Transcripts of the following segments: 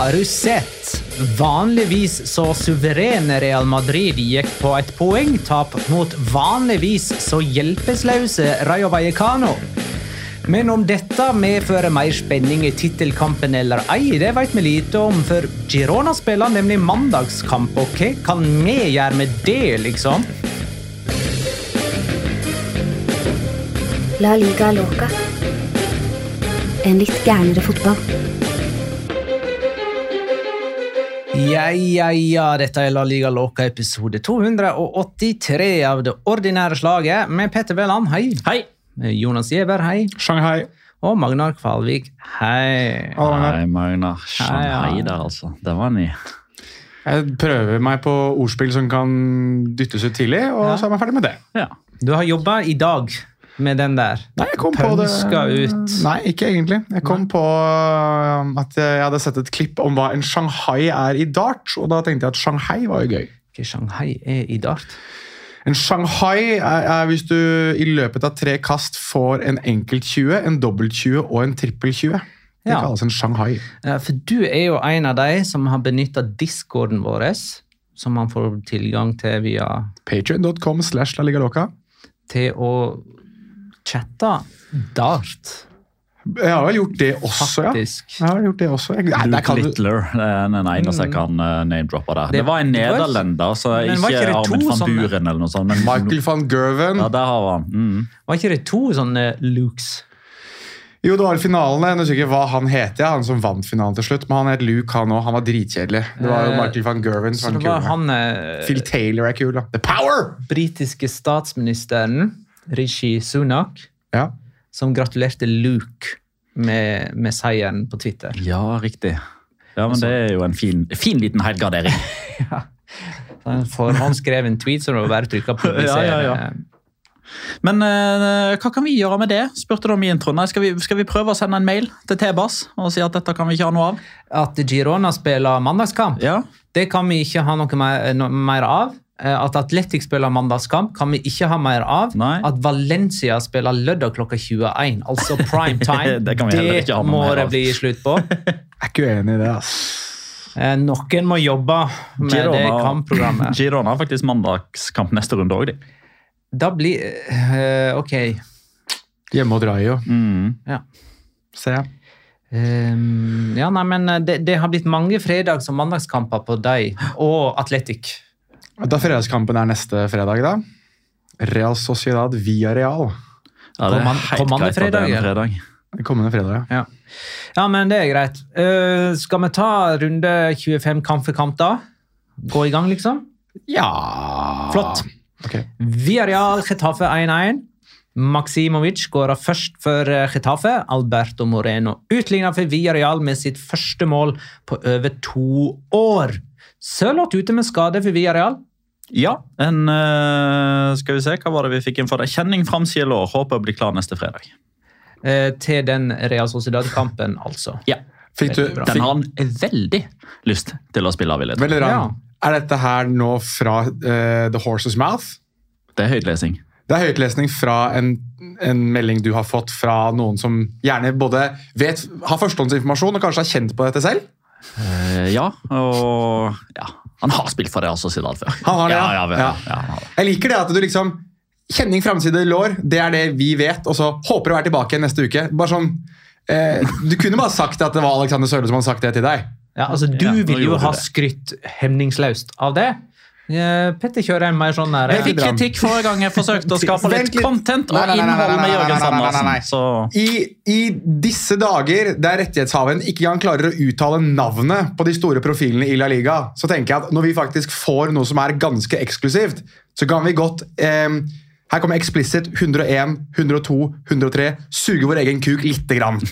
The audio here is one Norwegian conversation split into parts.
Har du sett? Vanligvis så suverene Real Madrid gikk på et poengtap mot vanligvis så hjelpeløse Rayo Vallecano. Men om dette medfører mer spenning i tittelkampen eller ei, det vet vi lite om, for Girona spiller nemlig mandagskamp, og hva kan vi gjøre med det, liksom? La liga loca. En litt gærnere fotball. Ja, ja, ja, dette er La Liga Loca episode 283 av det ordinære slaget med Petter Veland, hei. Hei! Jonas Giæver, hei. Shanghai. Og Magnar Kvalvik, hei. Hei, Magnar. Shanghai Hei, ja. der, altså. Det var ny. Jeg prøver meg på ordspill som kan dyttes ut tidlig, og Ja. så er jeg ferdig med det. Ja. Du har jobba i dag med den der. Nei, jeg kom på det. Ut. Nei, ikke egentlig. Jeg kom på um, at jeg hadde sett et klipp om hva en Shanghai er i dart, og da tenkte jeg at Shanghai var jo gøy. Hva Shanghai er i dart? En Shanghai er, er hvis du i løpet av tre kast får en enkelt 20, en dobbelt 20 og en trippel 20. Det Ja. kalles en Shanghai. Eh, For du er jo en av de som har benytta discorden vår, som man får tilgang til via Patreon.com slash laligaloca. til å chatte dart, Jeg har vel gjort det også, ja. faktisk. Jeg har gjort det også. Jeg, nei, Luke kan Littler er den eneste jeg kan uh, name-droppe der. Det- Det, var en nederlender, så Men ikke, var ikke Armin van sånne- Buren eller noe sånt. Men Michael van Gerven. Ja, der har han. Mm. Var ikke det to sånne Lukes? Jo, det var finalen. Jeg husker ikke hva han het, ja, han som vant finalen til slutt. Men han het Luke, han òg. Han var dritkjedelig. Det var jo Eh, Michael van Gerven Så som det var kul. han eh, Phil Taylor er kul, da. The Power! britiske statsministeren, Rishi Sunak, Ja. som gratulerte Luke med, med seieren på Twitter. Ja, riktig. Ja, men det er jo en fin, fin liten helgardering. Han skrev en tweet som det var bare å trykke på. Ja, ja, ja. Men uh, hva kan vi gjøre med det? Spurte om i introen. Nei, skal, vi, skal vi prøve å sende en mail til Tebas og si at dette kan vi ikke ha noe av? At Girona spiller mandagskamp, Ja. det kan vi ikke ha noe mer, noe mer av. Eh, At Atletic spiller mandagskamp, kan vi ikke ha mer av. Nei. At Valencia spiller lørdag klokka 21, altså prime time, Det kan vi heller ikke ha må mer det bli slutt på. Jeg er ikke uenig i det, ass. Eh, Noen må jobbe med det kampprogrammet. Girona har faktisk mandagskamp neste runde òg, de. Da blir eh, Ok. Hjemme mot Rayo, Mm. Ja. ser jeg. Ehm, ja, nei, men det, det har blitt mange fredags- og mandagskamper på deg og Atletic. Da fredagskampen er neste fredag, da. Real Sociedad via Real. Ja, det er helt kommende at det er fredag, Det fredag. Kommende fredag, ja. Ja. ja, men det er greit. Uh, skal vi ta runde 25 kamp for kamp, da? Gå i gang, liksom? Ja Flott. Via Real, Getafe 1-1. Maksimovic skåra først for eh, Getafe. Alberto Moreno utligna for Villarreal med sitt første mål på over to år. Sørloth ute med skade for Villarreal. Ja, en eh, Skal vi se, hva var det vi fikk inn for det? Kjenning framsida lår. Håper å bli klar neste fredag. eh, til den Real Sociedad-kampen, altså. Ja, Fikk du. Den har han veldig lyst til å spille av, vil jeg tro. Ja. Er dette her nå fra uh, The Horse's Mouth? Det er høytlesning. Det er høytlesning fra en, en melding du har fått fra noen som gjerne både vet, har førstehåndsinformasjon og kanskje har kjent på dette selv? Uh, ja, og ja, han har spilt for Real Sociedad før. Han har det, ja. ja. Ja, Ja. ja, har det. Jeg liker det at du liksom Kjenning framside lår, det er det vi vet, og så håper å være tilbake neste uke. Bare sånn, eh, Du kunne bare sagt at det var Alexander Sørle som hadde sagt det til deg. Ja, altså, du Ja, vil jo ha skrytt hemningsløst av det. Petter kjører en mer sånn der Jeg fikk kritikk forrige gang jeg forsøkte å skape litt content og innhold med Jørgen. Så I, I disse dager der rettighetshaveren ikke engang klarer å uttale navnet på de store profilene i La Liga, så tenker jeg at når vi faktisk får noe som er ganske eksklusivt, så kan vi godt eh, Her kommer Explicit 101, 102, 103. Suge vår egen kuk lite grann.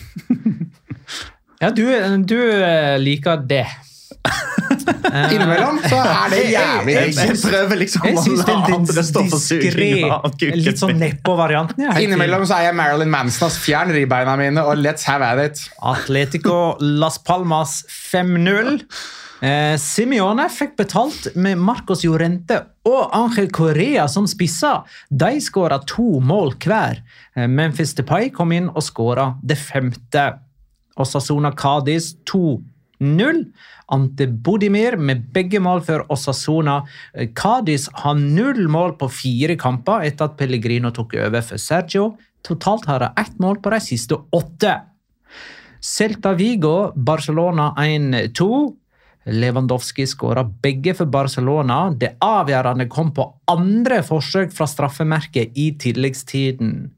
Ja, du, du eh, liker det. Innimellom så er det jævlig Jeg- prøver liksom Jeg syns den diskré, litt sånn nedpå-varianten er. Innimellom så er jeg Marilyn Manson. Fjern ribbeina mine og let's have at it. Atletico Las Palmas 5-0. Eh, Simione fikk betalt med Marcos Llorente og Angel Correa som spisser. De skåra to mål hver. Eh, Memphis Depay kom inn og skåra det femte. Osasona Cádiz 2-0. Ante Bodimir med begge mål for Osasona. Eh, Cádiz har null mål på fire kamper etter at Pellegrino tok over for Sergio. Totalt har de ett mål på de siste åtte. Celta Vigo, Barcelona 1-2. Lewandowski skåra begge for Barcelona. Det avgjørende kom på andre forsøk fra straffemerket i tilleggstiden.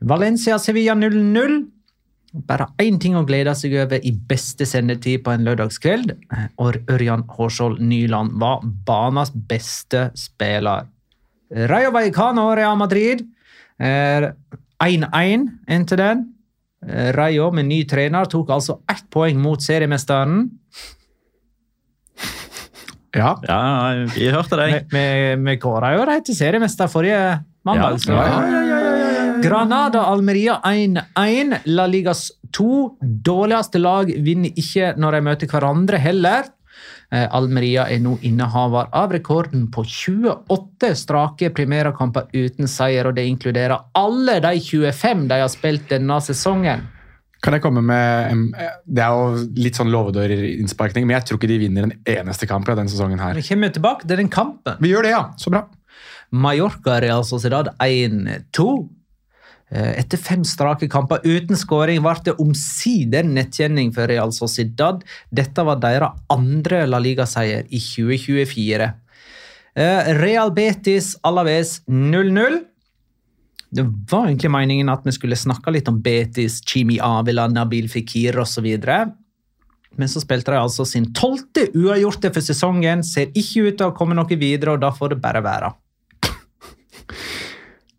Valencia-Sevilla 0-0. Bare én ting å glede seg over i beste sendetid på en lørdagskveld. Og Ørjan Hårskjold Nyland var banas beste spiller. Rayo Vallecano Real Madrid. Eh, 1-1 endte den. Rayo med ny trener tok altså ett poeng mot seriemesteren. Ja. ja, vi hørte deg. Vi, kåra jo dem til seriemester forrige mandag. Ja, ja, ja, Granada Almeria 1-1. La Ligas to dårligste lag vinner ikke når de møter hverandre heller. Eh, Almeria er nå innehaver av rekorden på 28 strake primærkamper uten seier, og det inkluderer alle de 25 de har spilt denne sesongen. Kan jeg komme med Det er jo litt sånn låvedørinnsparkning, men jeg tror ikke de vinner en eneste kamp av denne sesongen. her. Vi kommer tilbake til den kampen. Vi gjør det, ja. Så bra. Mallorca Real Sociedad 1-2. Eh, Etter fem strake kamper uten skåring ble det omsider nettkjenning for Real Sociedad. Dette var deres andre La Liga-seier i 2024. Eh, Real Betis Alaves 0-0. Det var egentlig meningen at vi skulle snakke litt om Betis, Chimi Avila, Nabil Fikir osv. Men så spilte de altså sin tolvte uavgjorte for sesongen. Ser ikke ut til å komme noe videre, og da får det bare være.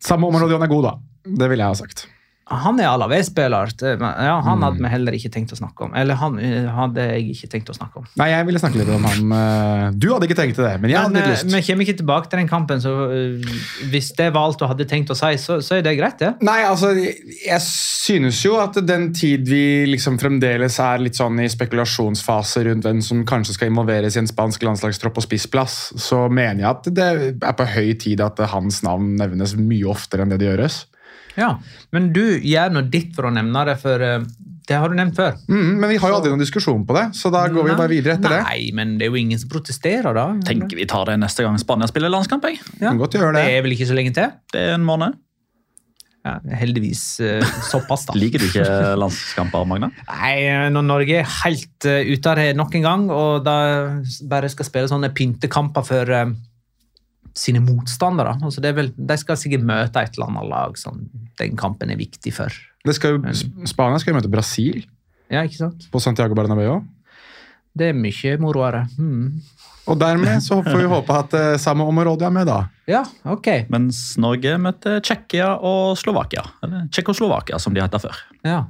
Samme område han er god, da. Det ville jeg ha sagt. Han er Alaves-spiller. Ja, han hadde vi heller ikke tenkt å snakke om. Eller han eh, hadde jeg ikke tenkt å snakke om. Nei, jeg ville snakke litt om han. eh, Du hadde ikke tenkt det, men jeg hadde Men, litt lyst. vi kommer ikke tilbake til den kampen, så eh, hvis det var alt du hadde tenkt å si, så, så er det greit, det. Nei, altså, jeg synes jo at den tid vi liksom fremdeles er litt sånn i spekulasjonsfase rundt hvem som kanskje skal involveres i en spansk landslagstropp og spissplass, så mener jeg at det er på høy tid at hans navn nevnes mye oftere enn det det gjøres. Ja, Men du gjør nå ditt for å nevne det, for eh, det har du nevnt før. Mm, men vi har jo aldri noen diskusjon på det, så da går vi bare videre etter det. Nei, men det er jo ingen som protesterer, da. Tenker vi tar det neste gang Spania spiller landskamp. jeg. Ja. Godt gjøre Det det. er vel ikke så lenge til? Det er en måned. ja, heldigvis eh, såpass, da. Liker du ikke landskamper, Magna? Nei, når Norge er helt uh, ute av det nok en gang, og da bare skal spille sånne pyntekamper for sine motstandere altså det er vel, De skal sikkert møte et eller annet lag som den kampen er viktig for. Det skal jo, Spania skal jo møte Brasil Ja, ikke sant? på Santiago Bernabeu. Det er mye moroere. Hmm. Og dermed så får vi håpe at uh, samme område er med, da. Ja, ok. Mens Norge møtte Tsjekkia og Slovakia. Eller Tsjekkoslovakia, som de heter før. Ja.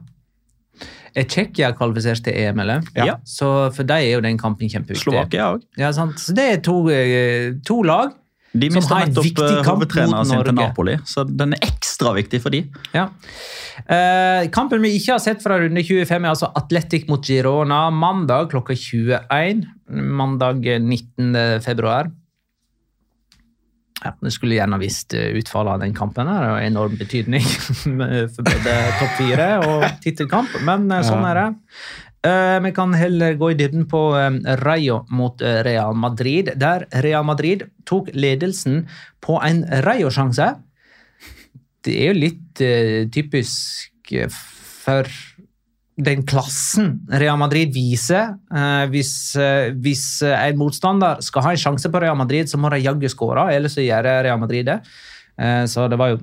Er Tsjekkia kvalifisert til EM, eller? Ja. Så for dem er jo den kampen kjempeviktig. Slovakia òg. Ja, sant? Så det er to, eh, to lag. De mista nettopp viktig eh, hovedtreneren sin til Napoli, så den er ekstra viktig for de. Ja. Eh, kampen vi ikke har sett fra runde 25, er altså Atletic mot Girona mandag klokka 21. Mandag 19. februar. Ja, jeg skulle gjerne visst eh, utfallet av den kampen. Det har enorm betydning for både topp fire og tittelkamp, men eh, sånn er det. Eh, vi kan heller gå i dybden på eh, Rayo mot eh, Real Madrid, der Real Madrid tok ledelsen på en Rayo-sjanse. Det er jo litt typisk for den klassen Real Madrid viser. Hvis, hvis en motstander skal ha en sjanse på Real Madrid, så må de jaggu skåre, ellers så gjør Real Madrid det. Så det var jo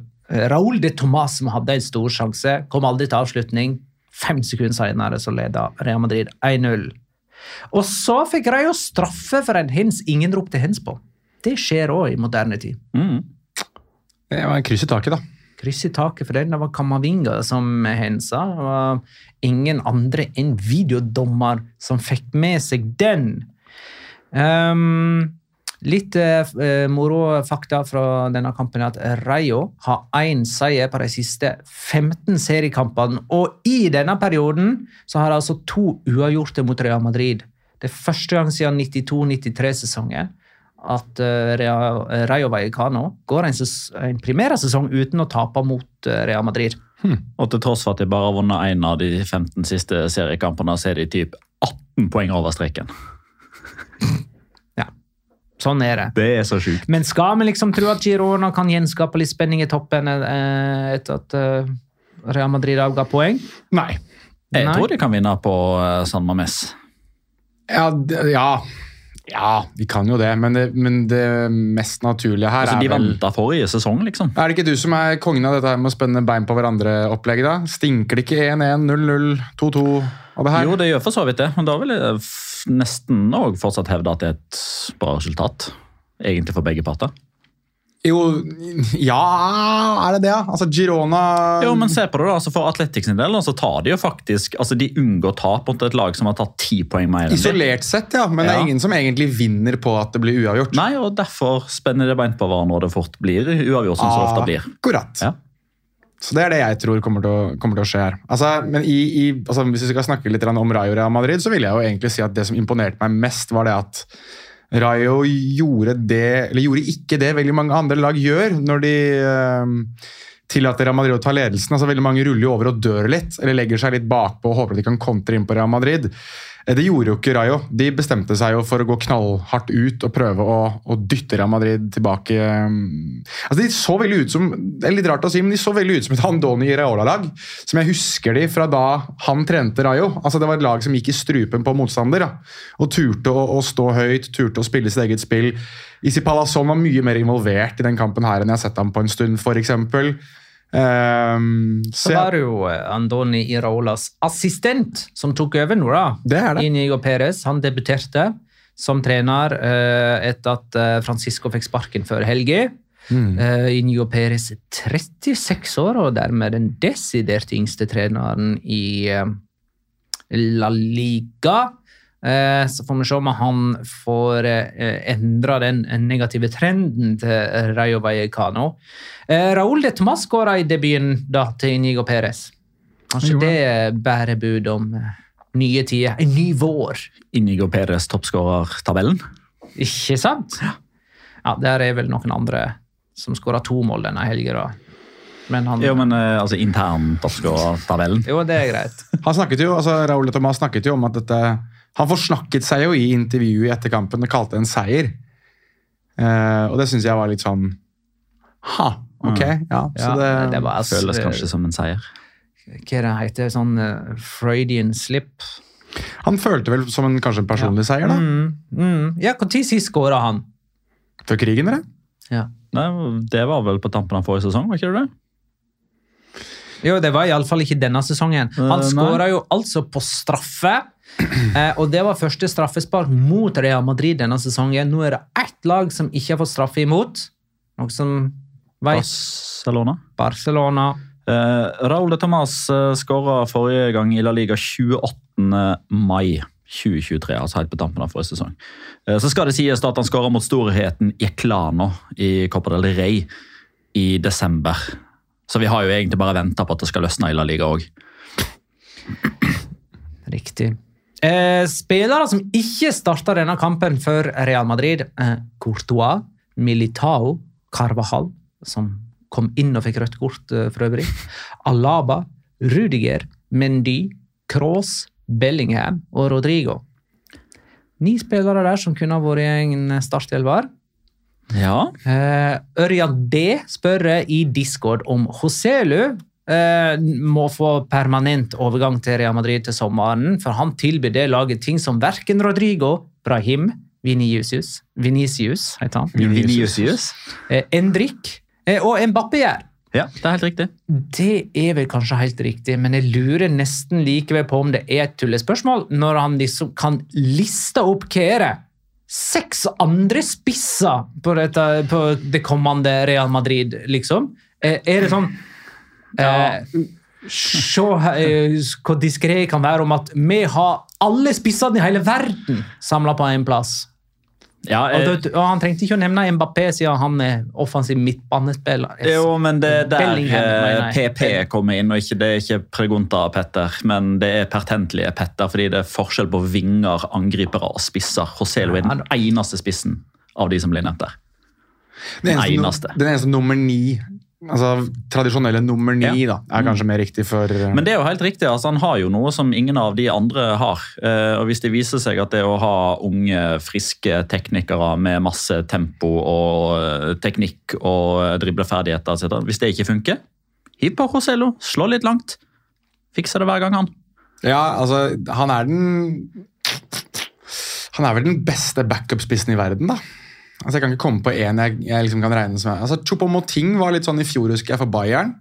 Raúl de Tomàs som hadde en stor sjanse, kom aldri til avslutning. Fem sekunder senere så leda Real Madrid 1-0. Og så fikk Rayo straffe for en hens ingen ropte hens på. Det skjer òg i moderne tid. Mm. Det var en kryss i taket, da. Kryss i taket for den. Det var Kamavinga som hensa. Det var ingen andre enn videodommer som fikk med seg den. Ehm, litt eh, moro fakta fra denne kampen er at Rayo har én seier på de siste 15 seriekampene. Og i denne perioden så har de altså to uavgjorte mot Real Madrid. Det er første gang siden 92-93-sesongen at eh, Real- eh, Rayo Vallecano går en, en primærsesong uten å tape mot eh, Real Madrid. Og til tross for at de bare har vunnet én av de 15 siste seriekampene, så er de typ 18 poeng over streken. Sånn er det. Det er så sjukt. Men skal vi liksom tro at Girona kan gjenskape litt spenning i toppen eh, etter at eh, Real Madrid avga poeng? Nei. Jeg Nei. tror de kan vinne på eh, San Mames. Ja, ja. ja, de kan jo det, men det, men det mest naturlige her Altså, de er vel venta forrige sesong, liksom. Er det ikke du som er kongen av dette her med å spenne bein på hverandre-opplegget? da? Stinker det ikke 1-1, 0-0, 2-2 og det her? Jo, det gjør for så vidt det, men da vil jeg nesten òg fortsatt hevde at det er et bra resultat. Egentlig for begge parter. Jo, ja Er det det, ja? Altså, Girona Jo, men se på det da, altså For Atletics sin del så tar de jo faktisk altså De unngår tap mot et lag som har tatt ti poeng mer enn. Isolert sett, ja. Men det er ingen som egentlig vinner på at det blir uavgjort. Nei, og derfor spenner det beint på hverandre, og det fort blir uavgjort, som som det ofte blir. Akkurat. Ja. Så det er det jeg tror kommer til å, kommer til å skje her. Altså, men i, i, altså, Hvis vi skal snakke litt om Rayo Real Madrid, så vil jeg jo egentlig si at det som imponerte meg mest, var det at Rayo gjorde det, eller gjorde ikke det veldig mange andre lag gjør når de eh, tillater Real Madrid å ta ledelsen. Altså, veldig mange ruller jo over og dør litt, eller legger seg litt bakpå og håper at de kan kontre inn på Real Madrid. Eh, Det gjorde jo ikke Rayo. De bestemte seg jo for å gå knallhardt ut og prøve å, å dytte Real Madrid tilbake. eh, Altså, De så veldig ut som det er litt rart å si, men de så veldig ut som et Andoni Iraola-lag. Som jeg husker de fra da han trente Rayo. Altså, Det var et lag som gikk i strupen på motstander. da, Og turte å, å stå høyt, turte å spille sitt eget spill. Isi Palazón var mye mer involvert i den kampen her enn jeg har sett ham på en stund, f.eks. Um, Så var det jo eh, Andoni Iraolas assistent som tok over nå, da. Det er det. Inigo Perez. Han debuterte som trener uh, etter at uh, Francisco fikk sparken før helga. Mm. Uh, Inigo Perez er 36 år og dermed den desidert yngste treneren i La Liga. Eh, så får vi se om han får eh, endra den negative trenden til Rayo Vallecano. Eh, Raúl de Tomàs skåra i debuten da, til Inigo Perez. Kanskje det bærer bud om eh, nye tider. En ny vår. Inigo Perez toppskårertabellen. Ikke sant? Ja, Der er vel noen andre som skåra to mål denne helga. Men han Jo, men eh, altså intern toppskårertabellen. Jo, det er greit. Han snakket jo, altså Raúl de Tomàs snakket jo om at dette Han forsnakket seg jo i intervjuet etter kampen og kalte det en seier. Eh, og det syns jeg var litt sånn Ha, Ok, ja. Så Ja, det, det var altså- Føles kanskje som en seier. Hva det heter sånn uh, Freudian slip? Han følte vel som en kanskje en personlig seier, da. Mm, mm. Ja, Når sist skåra han? Før krigen, eller? Ja. Nei, det var vel på tampen av forrige sesong, var ikke det det? Jo, det var iallfall ikke denne sesongen. Eh, Han skåra jo altså på straffe. eh, og det var første straffespark mot Real Madrid denne sesongen. Nå er det ett lag som ikke har fått straffe imot. Noe som vet Barcelona. Barcelona. Eh, Raúl de Tomàs uh, skåra forrige gang i La Liga 28. mai 2023, altså helt på tampen av forrige sesong. Så skal det sies at han skåra mot storheten Jeklano i Copa del Rey i desember. Så vi har jo egentlig bare venta på at det skal løsne i La Liga òg. Riktig. Eh, spillere som ikke starta denne kampen for Real Madrid. Eh, Courtois, Militao, Carvajal, som kom inn og fikk rødt kort eh, for øvrig. Alaba, Rudiger, Mendy, Kroos, Bellingham og Rodrigo. Ni spillere der som kunne ha vært en startelver. Ja. Eh, Ørjan D spør i Discord om Joselu eh, må få permanent overgang til Real Madrid til sommeren, for han tilbyr det laget ting som verken Rodrigo, Brahim, Vinicius, Vinicius heter han, Vinicius. eh, Endrik eh, og Mbappé gjør. Ja, det er helt riktig. Det er vel kanskje helt riktig, men jeg lurer nesten likevel på om det er et tullespørsmål, når han liksom kan liste opp hva er det? Seks andre spisser på, dette, på det kommende Real Madrid, liksom. Eh, Er det sånn eh, Se eh, hvor diskré jeg kan være om at vi har alle spissene i hele verden samla på én plass. Ja, eh, og, og Han trengte ikke å nevne Mbappé siden han er offensiv midtbanespiller. Jo, men det er der eh. PP kommer inn, og ikke, det er ikke Pregunta Petter, men det er pertentlige Petter, fordi det er forskjell på vinger, angripere og spisser. Joselo er den eneste spissen av de som blir nevnt der. Den eneste. Den eneste nummer ni. Altså tradisjonelle nummer ni, da, er kanskje mer riktig for uh... Men det er jo helt riktig, altså han har jo noe som ingen av de andre har. Uh, og Hvis det viser seg at det å ha unge, friske teknikere med masse tempo og uh, teknikk og dribleferdigheter, etc., hvis det ikke funker, hiv på Rosello, slå litt langt. Fikser det hver gang, han. Ja, altså, han er den Han er vel den beste backup-spissen i verden, da. Altså, Jeg kan ikke komme på én jeg, jeg liksom kan regne som altså, Chopomoting var litt sånn i fjor, husker jeg, for Bayern.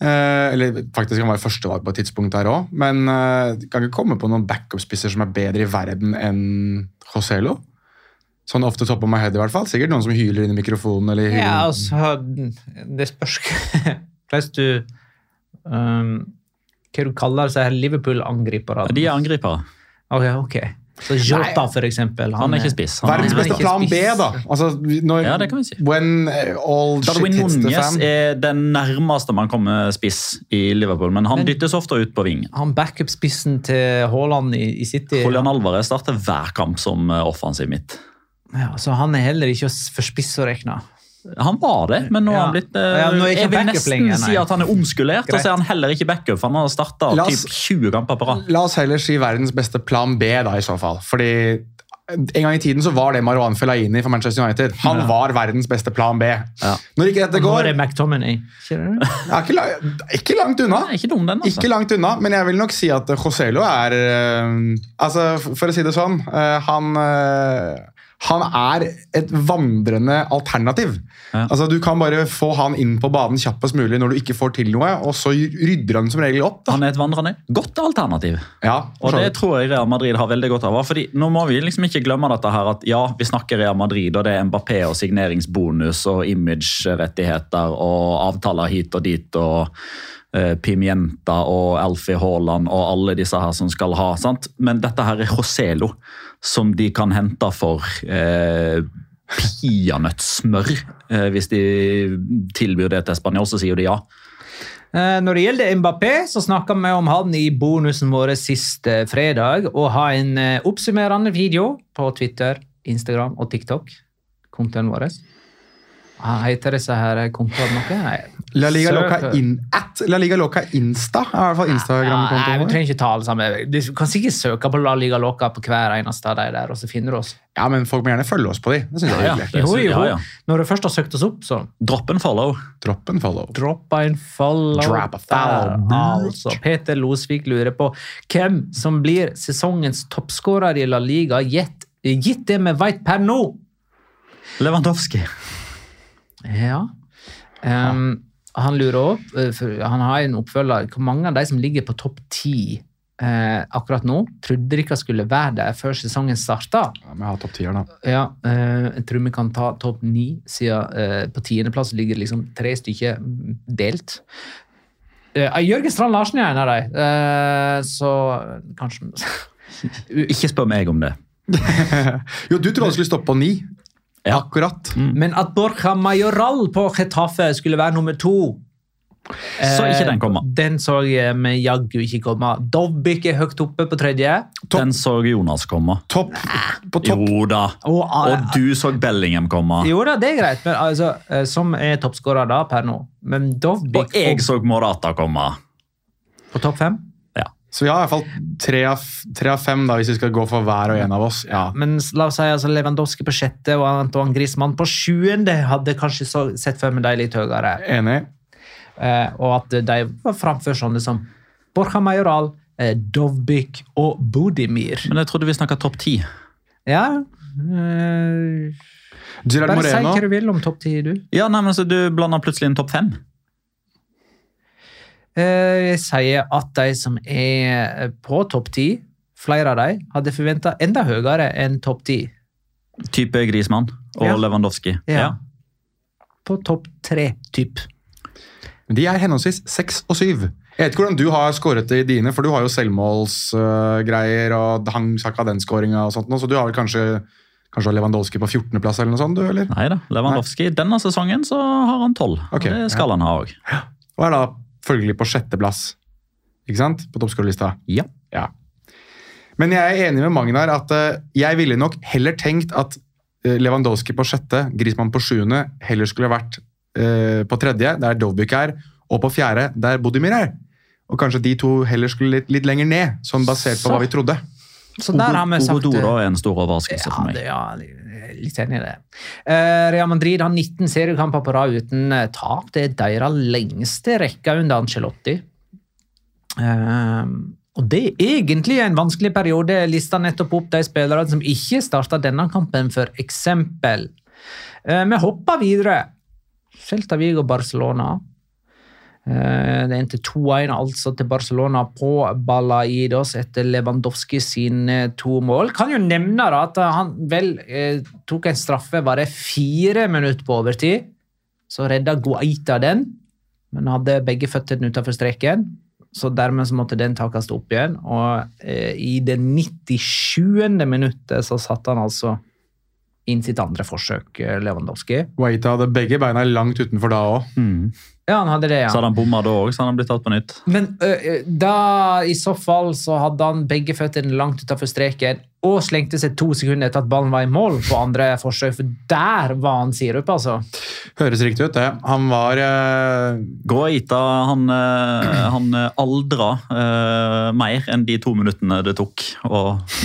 Eh, eller faktisk han var førstevalg på et tidspunkt der òg. Men eh, jeg kan ikke komme på noen backup-spisser som er bedre i verden enn Joselo. Sånn ofte topper meg head, i hvert fall. Sikkert noen som hyler inn i mikrofonen. eller hyler. Ja, altså Det spørs hvordan du um, Hva du kaller disse her Liverpool-angripere? De er angripere. Ok, ok. Så Jota, for eksempel. Han er ikke spiss. Verdens er beste plan B, da. Altså, når, Ja, det kan vi si. When all Darwin shit hits the fan. er den nærmeste man kommer spiss i Liverpool, men han Men- dyttes ofte ut på ving. Han backup-spissen til Haaland i, i City. Julian Alvarez starter hver kamp som eh, offensiv midt. Ja, så han er heller ikke for spiss å regne. Han var det, men nå har Ja. han blitt eh, Ja, nå er ikke Jeg vil nesten nei. si at han er omskulert, og så er han heller ikke backup. For han har starta typ 20 kamper på rad. La oss heller si verdens beste plan B, da, i så fall. Fordi en gang i tiden så var det Marwan Fellaini for Manchester United. Han var verdens beste plan B. Når ikke dette går Nå er det McTominay. Ikke ja, ikke, la- ikke langt unna. Nei, ikke dum, den, altså. Ikke langt unna, men jeg vil nok si at Joselo er øh, Altså, For å si det sånn øh, Han eh, han er et vandrende alternativ. Ja. Altså, Du kan bare få han inn på banen kjappest mulig når du ikke får til noe, og så rydder han som regel opp. da. Han er et vandrende godt alternativ. Ja, Og det tror jeg Real Madrid har veldig godt av. Fordi Nå må vi liksom ikke glemme dette her at ja, vi snakker Real Madrid, og det er Mbappé og signeringsbonus og imagerettigheter og avtaler hit og dit og Pimienta og Alfie Haaland og alle disse her som skal ha. sant? Men dette her er Roselo, som de kan hente for eh, peanøttsmør. Eh, hvis de tilbyr det til Spanjol, så sier de ja. Eh, Når det gjelder Mbappé, så snakka vi om han i bonusen vår sist eh, fredag. Og har en eh, oppsummerende video på Twitter, Instagram og TikTok. Kontoen vår. Ah, Heter disse her kontoene noe? La Liga Loca, in, at La Liga Loca Insta er i hvert fall Ja, Instagram-kontoen vi vår. trenger ikke ta alle sammen. Du kan sikkert søke på La Liga Loca på hver eneste av de der, og så finner du oss. Ja, men folk må gjerne følge oss på de. Det synes jeg er Ja, hyggelig. Jo, jo. ja, ja. Når du først har søkt oss opp, så Dropp en follow. Dropp en follow. Drop en follow. Drop a follow, Altså, Peter Losvik lurer på hvem som blir sesongens toppskårer i La Liga, gitt, gitt det vi veit per nå. Lewandowski. Ja. Um, han lurer opp, eh, for han har en oppfølger. Hvor mange av de som ligger på topp ti eh, akkurat nå, trodde dere skulle være der før sesongen starta? Ja, vi har topp tier, da. Ja, eh, jeg tror vi kan ta topp ni, siden eh, på tiendeplass ligger det liksom tre stykker delt. Eh, Jørgen Strand Larsen er en av dem, eh, så kanskje Ikke spør meg om det. Jo, du trodde han skulle stoppe på ni. Ja. Akkurat. Men at Borja Majoral på Getafe skulle være nummer to Så ikke den komme. Eh, Den så jeg med jaggu ikke komme. Dobbik er høyt oppe på tredje. Topp. Den så Jonas komme. Topp. På topp. Jo da. Og, Og du så Bellingham komme. Jo da, det er greit, men altså, eh, som er toppskårer da per nå. Men Dobbik Og jeg så Morata komme. på topp fem. Så vi har i hvert fall tre av, tre av fem, da, hvis vi skal gå for hver og en av oss. Ja. Men la oss si altså Lewandowski på sjette og Antoine Griezmann på sjuende hadde kanskje så, sett for meg de litt høyere. Enig. Eh, og at de var framfor sånne som Borja Majoral, eh, Dovbyk og Bodimir. Men jeg trodde vi snakka topp ti. Ja eh, Gerard Bare si hva du vil om topp ti, du. Ja, nei, men så Du blander plutselig inn topp fem? Eh, jeg sier at de som er på topp ti, flere av dem, hadde forventa enda høyere enn topp ti. Type Grismann og Ja. Lewandowski. Ja. På topp tre, typ. De er henholdsvis seks og syv. Jeg vet ikke hvordan du har skåret det i dine, for du har jo selvmålsgreier og hang sakka den skåringa og sånt, så du har vel kanskje, kanskje Lewandowski på 14.-plass eller noe sånt, du, eller? Nei da, Lewandowski. Denne sesongen så har han tolv. Ok, det skal han ha òg. Og er da følgelig på sjetteplass, ikke sant? På toppskårerlista. Ja. Ja. Men jeg er enig med Magnar at eh, jeg ville nok heller tenkt at eh, Lewandowski på sjette, Griezmann på sjuende, heller skulle vært eh, på tredje, der Dovbyk er, og på fjerde, der Bodimir er. Og kanskje de to heller skulle litt, litt lenger ned, sånn basert på hva vi trodde. Så der har vi sagt Ogodoro er en stor overraskelse ja, for meg. det, ja, det litt enig i det. Eh, Real Madrid har 19 seriekamper på rad uten eh, tap. Det er deres lengste rekke under Ancelotti. Eh, og det er egentlig en vanskelig periode. Lista nettopp opp de spillerne som ikke starta denne kampen, for eksempel. Vi hopper videre. Celta Vigo Barcelona. Eh, Det endte 2-1 altså til Barcelona på Balaidos etter Lewandowski sine to mål. Kan jo nevne da at han vel eh, tok en straffe bare fire minutter på overtid. Så redda Guaita den, men hadde begge føttene utenfor streken. Så dermed så måtte den takes opp igjen. Og eh, i det 97. minuttet så satte han altså inn sitt andre forsøk, eh, Lewandowski. Guaita hadde begge beina langt utenfor da òg. Mm. Ja, han hadde det, ja. Så hadde han bomma da òg, så hadde han blitt tatt på nytt. Men ø, ø, da, i så fall, så hadde han begge føttene langt utafor streken og slengte seg to sekunder etter at ballen var i mål på andre forsøk, for der var han sirup, altså. Høres riktig ut, det. Han var eh, Guaita han, øh, han eh, aldra øh, mer enn de to minuttene det tok å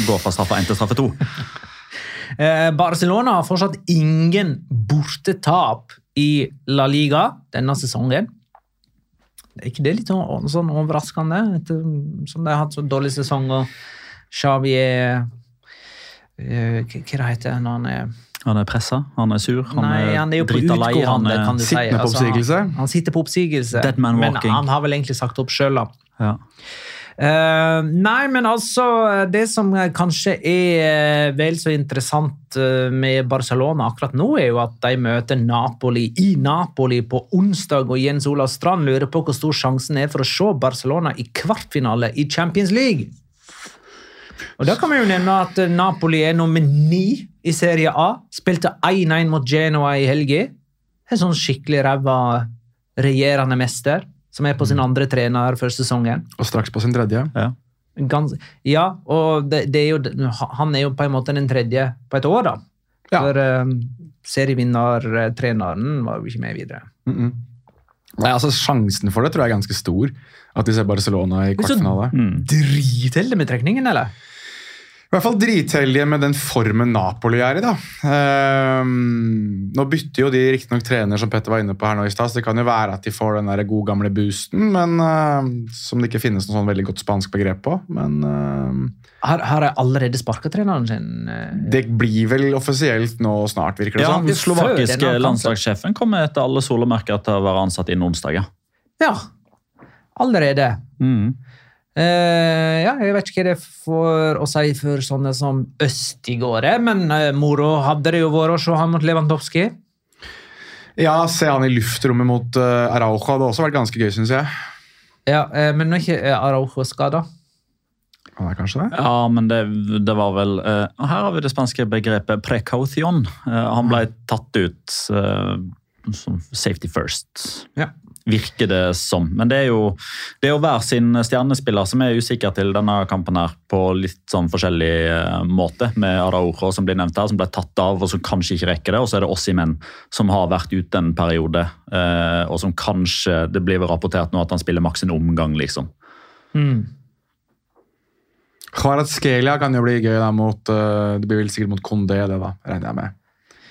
gå fra straffe 1 til straffe 2. Eh, Barcelona har fortsatt ingen bortetap i La Liga denne sesongen. Er ikke det litt sånn, overraskende, etter, som de har hatt så dårlig sesong, og Xavi er uh, Hva heter han når han er Han er pressa, han er sur, han Nei, er han er drita lei. Han han er si. på Altså, han, han sitter på oppsigelse, Dead man men han har vel egentlig sagt opp sjøl, da. ja. Eh, nei, men altså Det som kanskje er eh, vel så interessant eh, med Barcelona akkurat nå, er jo at de møter Napoli i Napoli på onsdag. Og Jens Olav Strand lurer på hvor stor sjansen er for å se Barcelona i kvartfinale i Champions League. Og Da kan vi jo nevne at Napoli er nummer ni i Serie A. Spilte 1-1 mot Genoa i helga. En sånn skikkelig ræva regjerende mester, som er på sin andre trener før sesongen. Og straks på sin tredje. Gans ja, og det, det er jo, han er jo på en måte den tredje på et år, da. Ja. For um, serievinnertreneren var jo ikke med videre. Nei, altså Sjansen for det tror jeg er ganske stor. At de ser Barcelona i kvartfinale. Dritheldig med trekningen, eller? I hvert fall dritheldige med den formen Napoli er i. da. Ehm, nå bytter jo de riktignok trener, som Petter var inne på her nå i stad, så det kan jo være at de får den der gode gamle boosten, men ehm, som det ikke finnes noe sånn veldig godt spansk begrep på. Men ehm, Har, har jeg allerede sparka treneren sin? eh? det blir vel offisielt nå snart, virker det Ja, sånn. den slovakiske landslagssjefen kommer etter alle solemerker til å være ansatt innen onsdag. Ja. Ja, allerede. Mm. Eh, ja, jeg vet ikke hva det for å si for sånne som Østigårde, men eh, moro hadde det jo vært å se han mot Lewandowski. Ja, se han i luftrommet mot uh, Araujo hadde også vært ganske gøy, syns jeg. Ja, eh, men nå er ikke eh, Araujo skada. Han er kanskje det? Ja, men det, det var vel eh, Her har vi det spanske begrepet precaution. Eh, han ble tatt ut eh, som safety first. Ja. Virker det som. Men det er jo det er jo hver sin stjernespiller som er usikker til denne kampen her på litt sånn forskjellig eh, måte. Med Araujo som blir nevnt her, som ble tatt av og som kanskje ikke rekker det. Og så er det Ossimen som har vært ute en periode, eh, og som kanskje Det blir vel rapportert nå at han spiller maks en omgang, liksom. Kvaratskhelia kan jo bli gøy da mot uh, Det blir vel sikkert mot Kondé, det da, regner jeg med.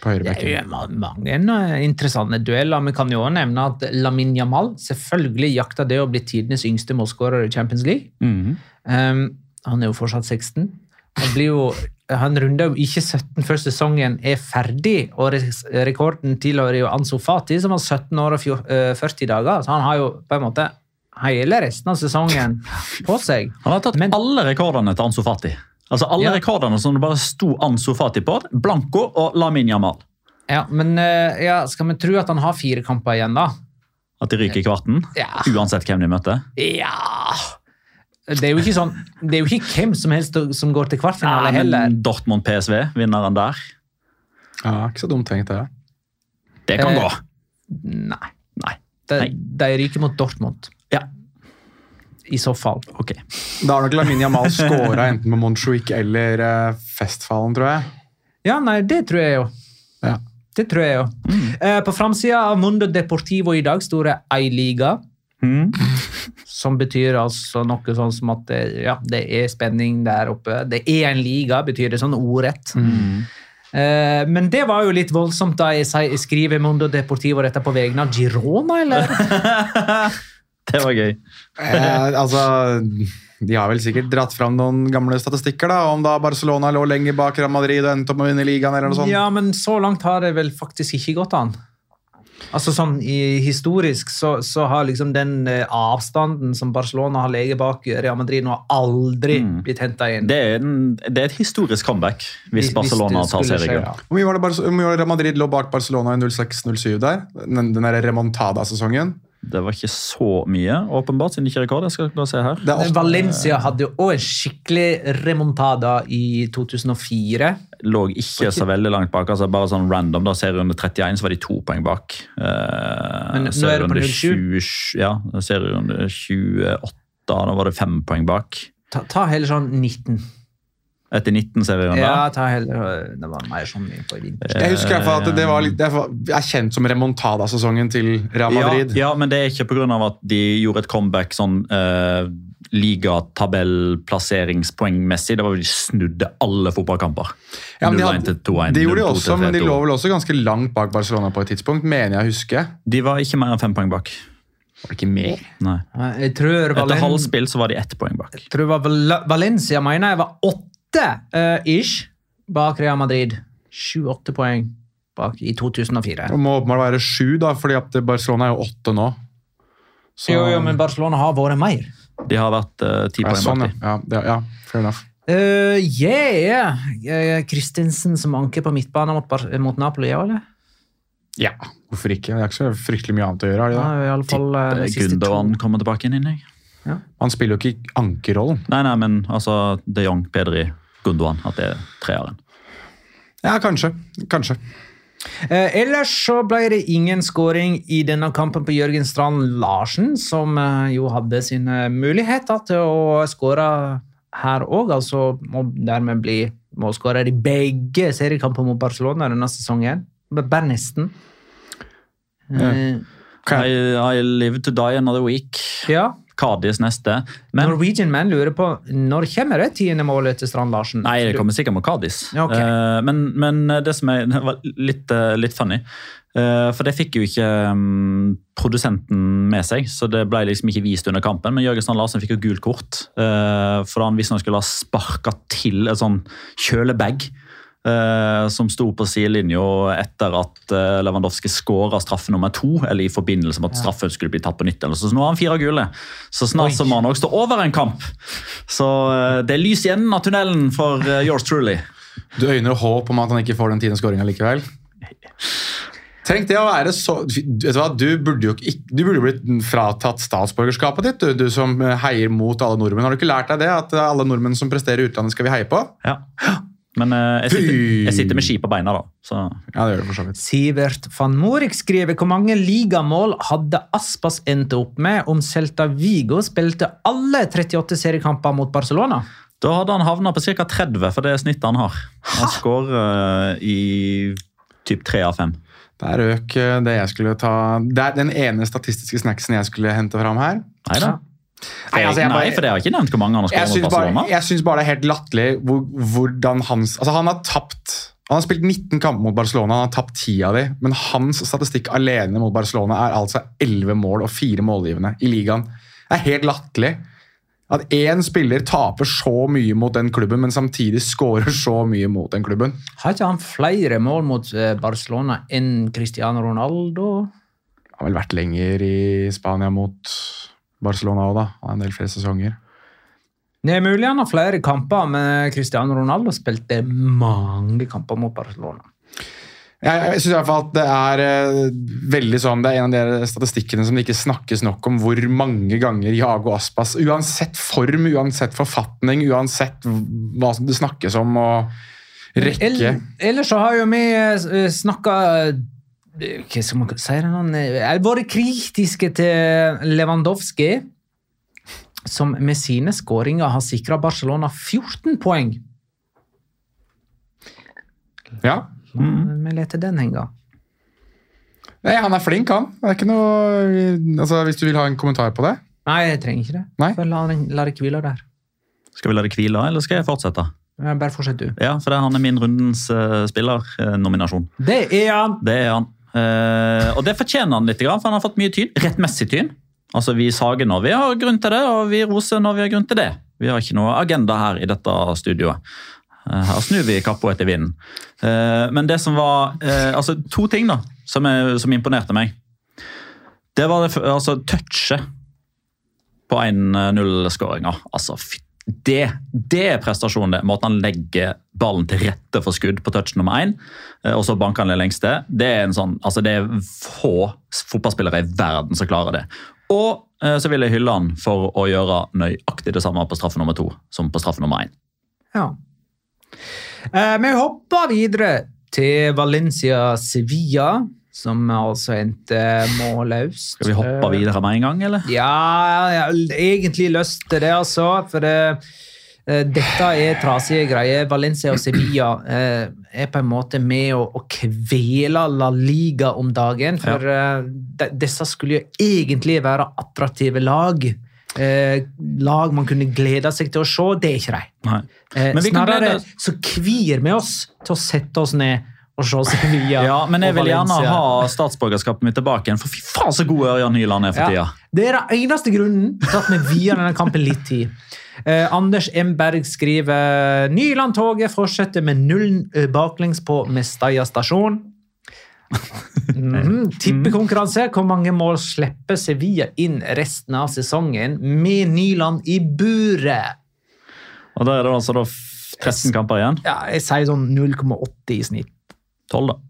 På Det er jo mange eh, interessante dueller. Vi kan jo også nevne at Lamin Jamal selvfølgelig jakta det å bli tidenes yngste målskårer i Champions League. Um, han er jo fortsatt 16. Han, blir jo, han runder jo ikke 17 før sesongen er ferdig, og rekorden tilhører jo Anso Fati, som har 17 år og eh, 40 dager. Så han har jo på en måte hele resten av sesongen på seg. Han har tatt Men- alle rekordene til Anso Fati. Altså Alle Ja. rekordene som det bare sto Ansu Fati på. Blanco og Lamin Jamal. Ja, men eh, ja, skal vi tro at han har fire kamper igjen, da? At de ryker i kvarten. Ja. Uansett hvem de møter. Ja Det er jo ikke sånn Det er jo ikke hvem som helst som går til kvartfinale Nei, heller. men Dortmund PSV, vinneren der. Ja, ikke så dumt tenkt, det. Det kan Eh, gå. Nei. Nei. De, de ryker mot Dortmund. I så fall. ok. Da har nok Lamin Jamal scora enten med Montjuic eller uh, Festfallen, tror jeg. Ja, nei, det tror jeg jo. Ja. Det tror jeg jo. Eh, på framsida av Mundo Deportivo i dag står det ei liga. Som betyr altså noe sånn som at det, ja, det er spenning der oppe. Det er en liga, betyr det sånn ordrett. Eh, men det var jo litt voldsomt da jeg skriver Mundo Deportivo dette på vegne av Girona, eller? Det var gøy. Eh, altså, De har vel sikkert dratt fram noen gamle statistikker, da, om da Barcelona lå lenger bak Real Madrid og endte opp med å vinne ligaen. eller noe sånt. Ja, men så langt har det vel faktisk ikke gått an. Altså sånn i, Historisk så, så har liksom den eh, avstanden som Barcelona har ligget bak Real Madrid, nå aldri blitt henta inn. Det er, en, det er et historisk comeback hvis Hvis- Barcelona tar seriegull. ja. Hvor mye var det Real Madrid lå bak Barcelona i 06-07 der? Den, den remontada-sesongen. Det var ikke så mye, åpenbart, siden det ikke er rekord. Jeg skal gå og se her. Er Valencia hadde jo òg en skikkelig remontada i 2004. Lå ikke så veldig langt bak. altså Bare sånn random. da Serierunde 31 så var de to poeng bak. Eh, Men nå er det på serierunde 07. 20 Ja, serierunde 28, da var det fem poeng bak. Ta, ta heller sånn 19. Etter 19 serierunder. Ja, ta heller, Det var mer sånn på vinter. Jeg husker fall at det var litt, det er kjent som remontada-sesongen til Real Madrid. Ja, ja, men det er ikke pga. at de gjorde et comeback sånn uh, ligatabellplasseringspoengmessig. Det var jo de snudde alle fotballkamper. Ja, men de, hadde, det gjorde de også, men de lå vel også ganske langt bak Barcelona på et tidspunkt, mener jeg å huske. De var ikke mer enn fem poeng bak. Var det ikke mer? Nei. Jeg tror, Etter halvspill så var de ett poeng bak. Jeg tror Valencia mener jeg var åtte eh, ish bak Real Madrid. Sju-åtte poeng bak i 2004. Det må åpenbart være sju, da, fordi at Barcelona er jo åtte nå. Så- Jo, jo, men Barcelona har vært mer. De har vært eh, ti ja, poeng sånn, bak. ja. Ja, ja, fair enough. Uh, yeah! Uh, som anker på midtbanen mot, mot Napoli, ja, eller? Ja, hvorfor ikke? Det er ikke så fryktelig mye annet å gjøre. har de Ja, i alle fall uh, to. Gundogan kommer tilbake inn. inn, jeg. Han spiller jo ikke ankerrollen. Nei, nei, men altså de Jong, Pedri, Gundogan. At det er treeren. Ja, kanskje. Kanskje. Eh, ellers så ble det ingen skåring i denne kampen på Jørgen Strand Larsen, som eh, jo hadde sine muligheter til å skåre her òg, altså må dermed bli målskårer i begge seriekamper mot Barcelona denne sesongen. Bare nesten. Eh, Kan I, I live to die another week. ja. Cardis neste. Men Norwegian Man lurer på når kommer det tiende målet til Strand Larsen? Nei, det kommer sikkert mot Cardis. Okay. ok. Eh, men, men det som er, det var litt, uh, litt funny eh, For det fikk jo ikke um, produsenten med seg, så det ble liksom ikke vist under kampen. Men Jørgen Strand Larsen fikk jo gult kort uh, for han visstnok skulle ha sparka til et sånn kjølebag. Eh, som sto på sidelinja etter at uh, Lewandowski skåra straffe nummer to. Eller i forbindelse med at straffen skulle bli tatt på nytt. Så. så nå har han fire gule. Så snart Oi. så må han også stå over en kamp. Så eh, det er lys i enden av tunnelen for eh, yours truly. Du øyner håp om at han ikke får den tiende skåringa likevel? Tenk det å være så vet Du hva, du burde jo ikke, du burde blitt fratatt statsborgerskapet ditt, du, du som heier mot alle nordmenn. Har du ikke lært deg det? At alle nordmenn som presterer i utlandet, skal vi heie på? Ja. Men eh, jeg, sitter, jeg sitter med ski på beina, da. Så Ja, det gjør det for så vidt. Sivert van Morik skriver hvor mange ligamål hadde Aspas endt opp med om Celta Vigo spilte alle 38 seriekamper mot Barcelona? da hadde han havna på ca. 30, for det er snittet han har. Han skårer eh, i typ 3 av 5. Der røk eh, det jeg skulle ta Det er den ene statistiske snacksen jeg skulle hente fram her. Nei da. Nei, altså, jeg Nei, for det har ikke nevnt hvor mange han har skåret syns mot bare, Barcelona. jeg synes bare det er helt latterlig hvor, hvordan hans Altså, han har tapt Han har spilt 19 kamper mot Barcelona, han har tapt 10 av dem, men hans statistikk alene mot Barcelona er altså 11 mål og 4 målgivende i ligaen. Det er helt latterlig. At én spiller taper så mye mot den klubben, men samtidig skårer så mye mot den klubben. Har ikke han flere mål mot eh, Barcelona enn Cristiano Ronaldo? Han har vel vært lenger i Spania mot Barcelona òg, da. Han har en del flere sesonger. Det er mulig han har flere kamper, men Cristiano Ronaldo spilte mange kamper mot Barcelona. Jeg, jeg hvert fall at det er eh, veldig sånn, det er en av de statistikkene som det ikke snakkes nok om, hvor mange ganger Jago Aspas, uansett form, uansett forfatning, uansett hva som det snakkes om, og rekke Ell- Ellers så har jo vi eh, snakka Hva skal man si? Han har vært kritiske til Lewandowski, som med sine skåringer har sikra Barcelona 14 poeng. Ja. Vi leter den henge. Nei, han er flink, han. Det er ikke noe altså, Hvis du vil ha en kommentar på det? Nei, jeg trenger ikke det. Nei. Bare La, la det hvile der. Skal vi la det hvile, eller skal jeg fortsette? Bare fortsett, du. Ja, for det er han er min rundens uh, spillernominasjon. Det er han! Det er han. Eh, og det fortjener han litt, for han har fått mye tyn. Rettmessig tyn. Altså, Vi sager når vi har grunn til det, og vi roser når vi har grunn til det. Vi har ikke noe agenda her i dette studioet. Eh, her snur vi kappa etter vinden. Eh, men det som var altså To ting da, som, er, som imponerte meg. Det var det, altså, touchet på 1-0-skåringa. Altså, fy- det, det er prestasjonen, det. Måten han legger ballen til rette for skudd på touch nummer én, eh, og så banker han det lengste. Det er, en sånn, altså, det er få fotballspillere i verden som klarer det. Og eh, så vil jeg hylle han for å gjøre nøyaktig det samme på straffe nummer to som på straffe nummer én. Ja. Eh, vi hopper videre til Valencia-Sevilla, som altså endte målløst. Skal vi hoppe videre med en gang, eller? Ja, jeg har egentlig lyst til det, altså. For det, eh, dette er trasige greier. Valencia og Sevilla eh, er på en måte med å, å kvele La Liga om dagen. For ja. de, disse skulle jo egentlig være attraktive lag. Eh, lag man kunne glede seg til å se. Det er ikke de. Eh, snarere så kvir vi oss til å sette oss ned og se Sevilla. Ja, men jeg vil gjerne ha statsborgerskapet mitt tilbake igjen, for fy faen så god Ørjan Nyland er for tida. Det er den eneste grunnen til at vi vier denne kampen litt tid. Eh, Anders M. Berg skriver Nyland-toget fortsetter med null eh, baklengs på Mestalla stasjon. Mm, Tippekonkurranse. Hvor mange mål slipper Sevilla inn resten av sesongen med Nyland i buret? Og da er det altså da 13 kamper igjen. Ja, jeg sier sånn 0,80 i snitt. 12, da.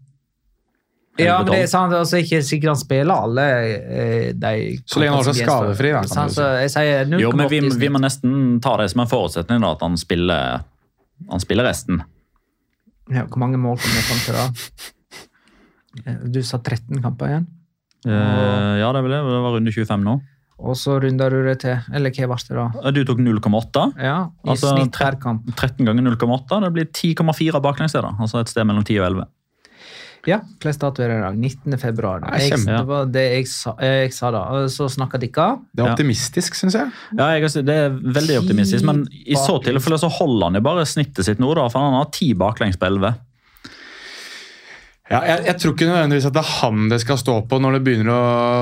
Ja, men det er sant, altså ikke sikkert han spiller alle eh, de Så lenge han holder seg skadefri, da, kan så jeg sier 0,80 Jo, men vi, vi må nesten ta det som en forutsetning, da, at han spiller, han spiller resten. Ja, hvor mange mål kom jeg fram til da? Eh, Du sa 13 kamper igjen, Og, ja, det er vel det. Det var runde 25 nå. og så runder du det til. Eller hva ble det da? Eh, Du tok 0,8. Ja, i Altså, snitt hver kamp. 13 ganger 0,8. Det blir 10,4 baklengs. Altså et sted mellom 10 og 11. Ja, hvilken dato er det i dag? 19. februar. Nei, Jeg, det var det jeg sa, jeg sa da. Så snakka dere. Det er Ja. optimistisk, syns jeg. Ja, jeg, det er veldig optimistisk, men i så tilfelle så holder han jo bare snittet sitt nå, da, for han har ti baklengs på 11. Ja, jeg, jeg tror ikke nødvendigvis at det er han det skal stå på når det begynner å,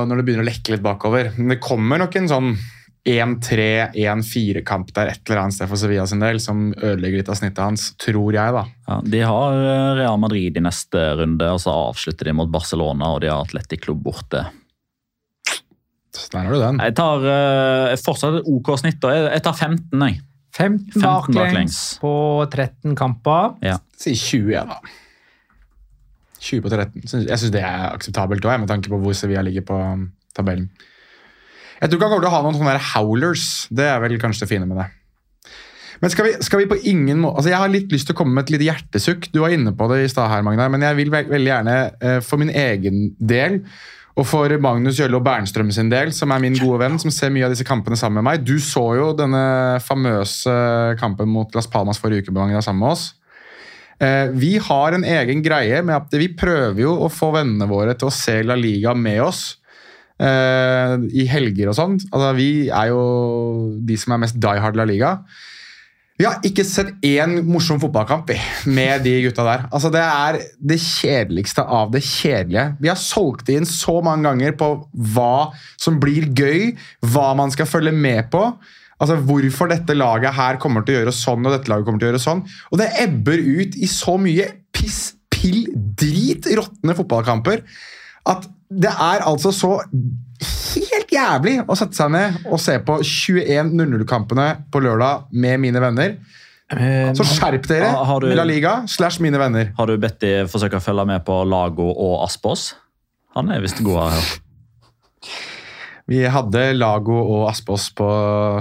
når det begynner å lekke litt bakover. Men det kommer nok en sånn 1-3-1-4-kamp der et eller annet sted for Sevilla sin del, som ødelegger litt av snittet hans, tror jeg, da. Ja, de har eh, Real Madrid i neste runde, og så avslutter de mot Barcelona, og de har Atletic Klubb borte. Så der har du den. Jeg tar jeg fortsatt et OK snitt, da. Jeg, jeg tar 15, jeg. 15, 15 baklengs, baklengs. på 13 kamper. Ja. Si 20, ja, da. 20 på 13. Jeg syns det er akseptabelt òg, med tanke på hvor Sevilla ligger på um, tabellen. Jeg tror ikke han kommer til å ha noen sånne howlers. Det er vel kanskje det fine med det. Men skal vi, skal vi på ingen måte altså Jeg har litt lyst til å komme med et lite hjertesukk. Du var inne på det i stad, her, Magnar, men jeg vil ve veldig gjerne eh, for min egen del og for Magnus Jølle og Bernstrøm sin del, som er min gode venn, som ser mye av disse kampene sammen med meg. Du så jo denne famøse kampen mot Las Palmas forrige uke Magnar, sammen med oss. Eh, Vi har en egen greie med at vi prøver jo å få vennene våre til å se La Liga med oss eh, i helger og sånn. Altså, vi er jo de som er mest die hard La Liga. Vi har ikke sett én morsom fotballkamp med de gutta der. Altså, det er det kjedeligste av det kjedelige. Vi har solgt inn så mange ganger på hva som blir gøy, hva man skal følge med på. Altså Hvorfor dette laget her kommer til å gjøre sånn, og dette laget kommer til å gjøre sånn. Og det ebber ut i så mye piss, pill, drit, råtne fotballkamper at det er altså så helt jævlig å sette seg ned og se på 21-0-0-kampene på lørdag med mine venner. Så skjerp dere, Har- du- La Liga slash mine venner. Har du bedt de forsøke å følge med på Lago og Aspås? Han er visst god her. Vi hadde Lago og Aspås på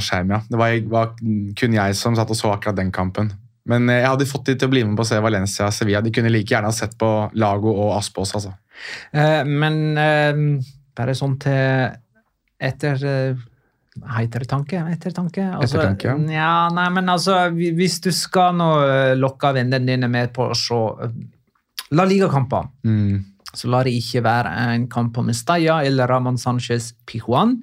skjerm, ja. Det var, var kun jeg som satt og så akkurat den kampen. Men eh, jeg hadde fått de til å bli med på å se Valencia og Sevilla. De kunne like gjerne ha sett på Lago og Aspås, altså. Eh, men eh, bare sånn til etter eh, Ettertanke? Ettertanke? Altså, Ettertanke, ja. ja. Nei, men altså, hvis du skal nå lokke vennene dine med på å se La Liga-kamper, Mm. så la det ikke være en kamp på Mestalla eller Ramón Sánchez Pijuan.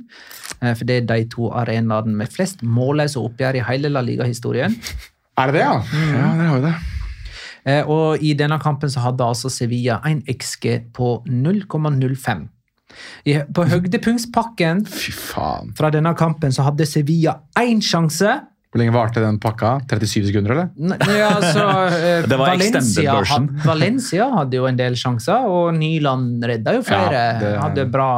For det er de to arenaene med flest målløse oppgjør i hele La Liga-historien. Er det det, ja? Ja, der har vi det. Eh, Og i denne kampen så hadde altså Sevilla en XG på 0,05. I- På høydepunktspakken Fy faen. fra denne kampen så hadde Sevilla én sjanse. Hvor lenge varte den pakka? 37 sekunder, eller? N- Nei, altså, eh, Det var extended Valencia, had- Valencia hadde jo en del sjanser, og Nyland redda jo flere. Ja, det- Hadde bra,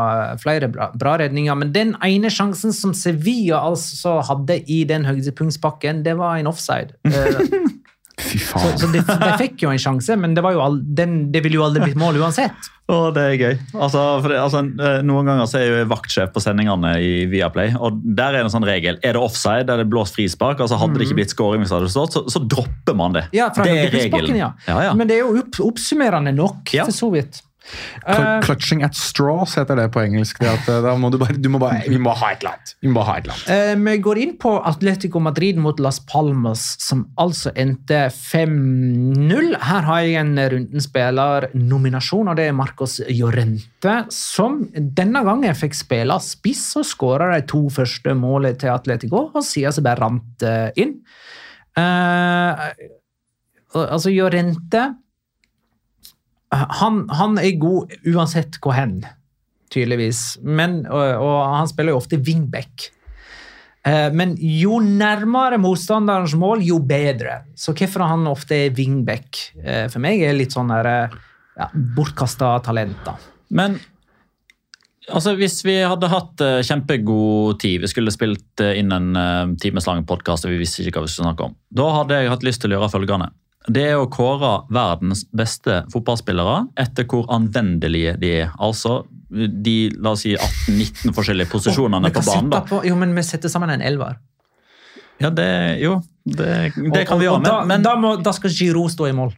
flere bra, bra redninger. Men den ene sjansen som Sevilla altså hadde i den høydepunktspakken, det var en offside. Fy Så, faen. så de, de fikk jo en sjanse, men det, var jo all, den, det ville jo aldri blitt mål uansett. Oh, det er gøy. Altså, for det, altså, eh, noen ganger så er jeg jo vaktsjef på sendingene i Viaplay, og der er det en sånn regel. Er det offside, er det blåst frispark, altså hadde det ikke blitt scoring hvis det hadde stått, så, så dropper man det. Ja, fra det er regelen. ja. Ja, ja. Men det er jo opp, oppsummerende nok, Ja. for så vidt. Cl- Eh, Clutching at straws heter det på engelsk. Det at, eh, må du bare, du må bare, vi må ha et eller annet. Vi annet. Uh, Vi går inn på Atletico Madrid mot Las Palmas, som altså endte 5-0. Her har jeg en runden spillernominasjon, og det er Marcos Llorente, som denne gangen fikk spille spiss og skåra de to første målene til Atletico, og siden så bare rant inn. Uh, altså, Llorente han, han er god uansett hvor hen, tydeligvis. Men, og, og han spiller jo ofte wingback. Eh, Men jo nærmere motstanderens mål, jo bedre. Så hvorfor han ofte er wingback, eh, for meg er litt sånn eh, ja, bortkasta da. Men altså, hvis vi hadde hatt kjempegod tid, vi skulle spilt inn en uh, timeslang podkast og vi visste ikke hva vi skulle snakke om, da hadde jeg hatt lyst til å gjøre følgende. Det er å kåre verdens beste fotballspillere etter hvor anvendelige de er. Altså de la oss si 18-19 forskjellige posisjonene oh, på banen. da. På, jo, men vi setter sammen en elver. Ja, det, jo, det, det Og- kan vi gjøre. da, Men, men da, må, da skal Giroud stå i mål.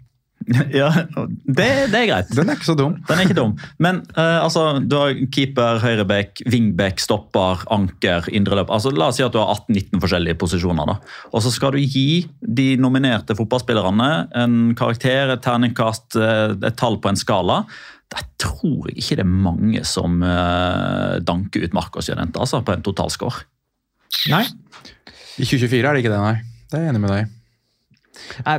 Ja, det, det er greit. Den er ikke så dum. Den er ikke dum. Men uh, altså, du har keeper, høyreback, wingback, stopper, anker, indreløp. Altså, la oss si at du har 18-19 forskjellige posisjoner. da. Og så skal du gi de nominerte fotballspillerne en karakter, et terningkast, eh, et tall på en skala. Jeg tror ikke det er mange som uh, danker ut Marcos Llorente altså, på en totalscore. Nei. I 2024 er det ikke det, nei. Det er jeg enig med deg i.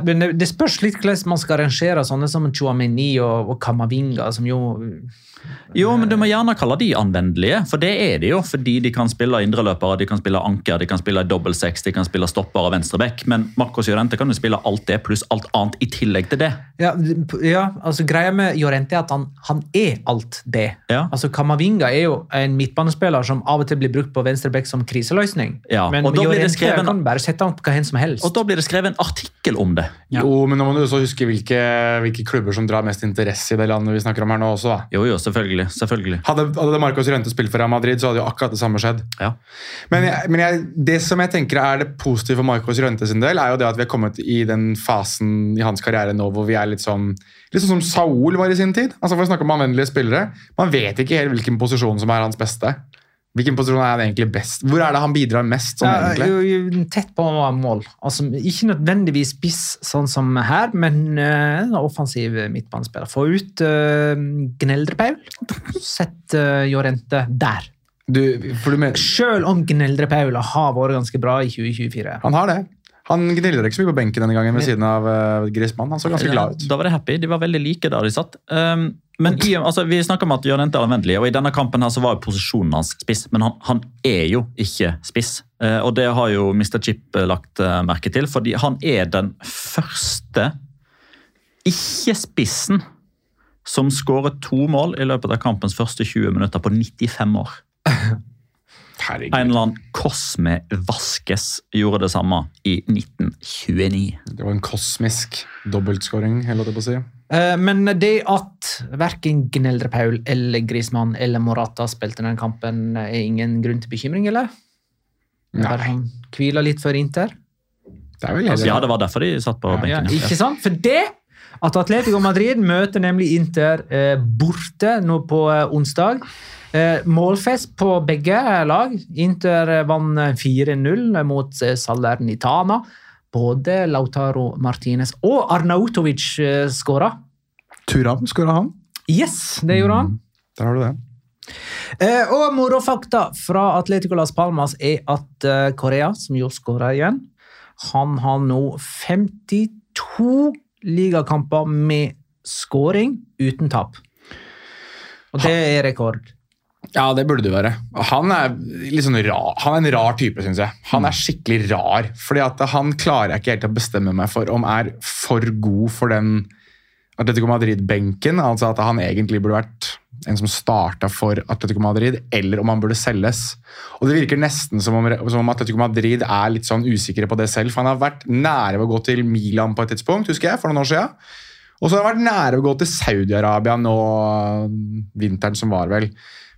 Det- spørs litt hvordan man skal arrangere sånne som Chuameni og Kamavinga, som jo Jo, men du må gjerne kalle de anvendelige, for det er de jo. Fordi de kan spille indreløpere, de kan spille anker, de kan spille dobbel seks, de kan spille stopper og venstreback. Men Marcos Llorente kan jo spille alt det pluss alt annet i tillegg til det. Ja, ja altså Greia med Jorente er at han, han er alt det. Ja. Altså Kamavinga er jo en midtbanespiller som av og til blir brukt på venstreback som kriseløsning. Ja, Men og da blir det Llorente kan bare sette han på hva hen som helst. Og da blir det skrevet en artikkel om det. Ja. Jo, men nå må du også huske hvilke, hvilke klubber som drar mest interesse i det landet vi snakker om her nå også. da. Jo, jo, selvfølgelig. selvfølgelig. Hadde, hadde Marcos Llorente spilt for Real Madrid, så hadde jo akkurat det samme skjedd. Ja. Men, jeg, men jeg, det som jeg tenker er det positive for Marcos Llorente sin del, er jo det at vi har kommet i den fasen i hans karriere nå hvor vi er litt sånn litt sånn som Saul var i sin tid. Altså For å snakke om anvendelige spillere. Man vet ikke helt hvilken posisjon som er hans beste. Hvilken posisjon er han egentlig best? Hvor er det han bidrar mest? sånn Ja, egentlig? tett på mål. Altså, ikke nødvendigvis spiss, sånn som her, men uh, en offensiv midtbanespiller. Få ut uh, Gneldrepaul. Sett uh, Jorente der. Du, Selv om Gneldrepaul har vært ganske bra i 2024. han har det. Han gniller ikke så mye på benken denne gangen ved siden av uh, Griezmann. Han så ganske glad ut. Da var de happy. De var veldig like der de satt. Um, men i, altså, Vi snakker om at Llorente er anvendelig, og i denne kampen her så var jo posisjonen hans spiss. Men han, han er jo ikke spiss, uh, og det har jo Mr. Chip eh, lagt uh, merke til. fordi han er den første ikke-spissen som skårer to mål i løpet av kampens første 20 minutter på 95 år. Herregud. En eller annen Cosme Vaskes gjorde det samme i 1929. Det var en kosmisk dobbeltskåring, holdt jeg på å si. Eh, men det at verken Gneldrepaul eller Grismann eller Morata spilte den kampen, er ingen grunn til bekymring, eller? Nei. Bare han hviler litt før Inter? Det er vel altså, Ja, det var derfor de satt på Ja, benken. ja. ikke sant? For det at Atletico Madrid møter nemlig Inter eh, borte nå på eh, onsdag. Eh, målfest på begge lag. Inter eh, vant eh, 4-0 mot eh, Salernitana. Både Lautaro Martinez og Arnautovic eh, skåra. Turam skåra han. Yes, det gjorde han. Der har du det. Eh, og morofakta fra Atletico Las Palmas er at eh, Korea, som jo skåra igjen, han har nå 52 ligakamper med skåring uten tap. Og det er rekord. Ja, det burde det være. Han er, sånn han er en rar type, syns jeg. Han Mm. er skikkelig rar. fordi at han klarer jeg ikke helt å bestemme meg for om er for god for den Atletico Madrid-benken. Altså at han egentlig burde vært en som starta for Atletico Madrid, eller om han burde selges. Og Det virker nesten som om, som om Atletico Madrid er litt sånn usikre på det selv. for Han har vært nære ved å gå til Milan på et tidspunkt, husker jeg, for noen år siden. Og så har han vært nære ved å gå til Saudi-Arabia nå vinteren som var, vel.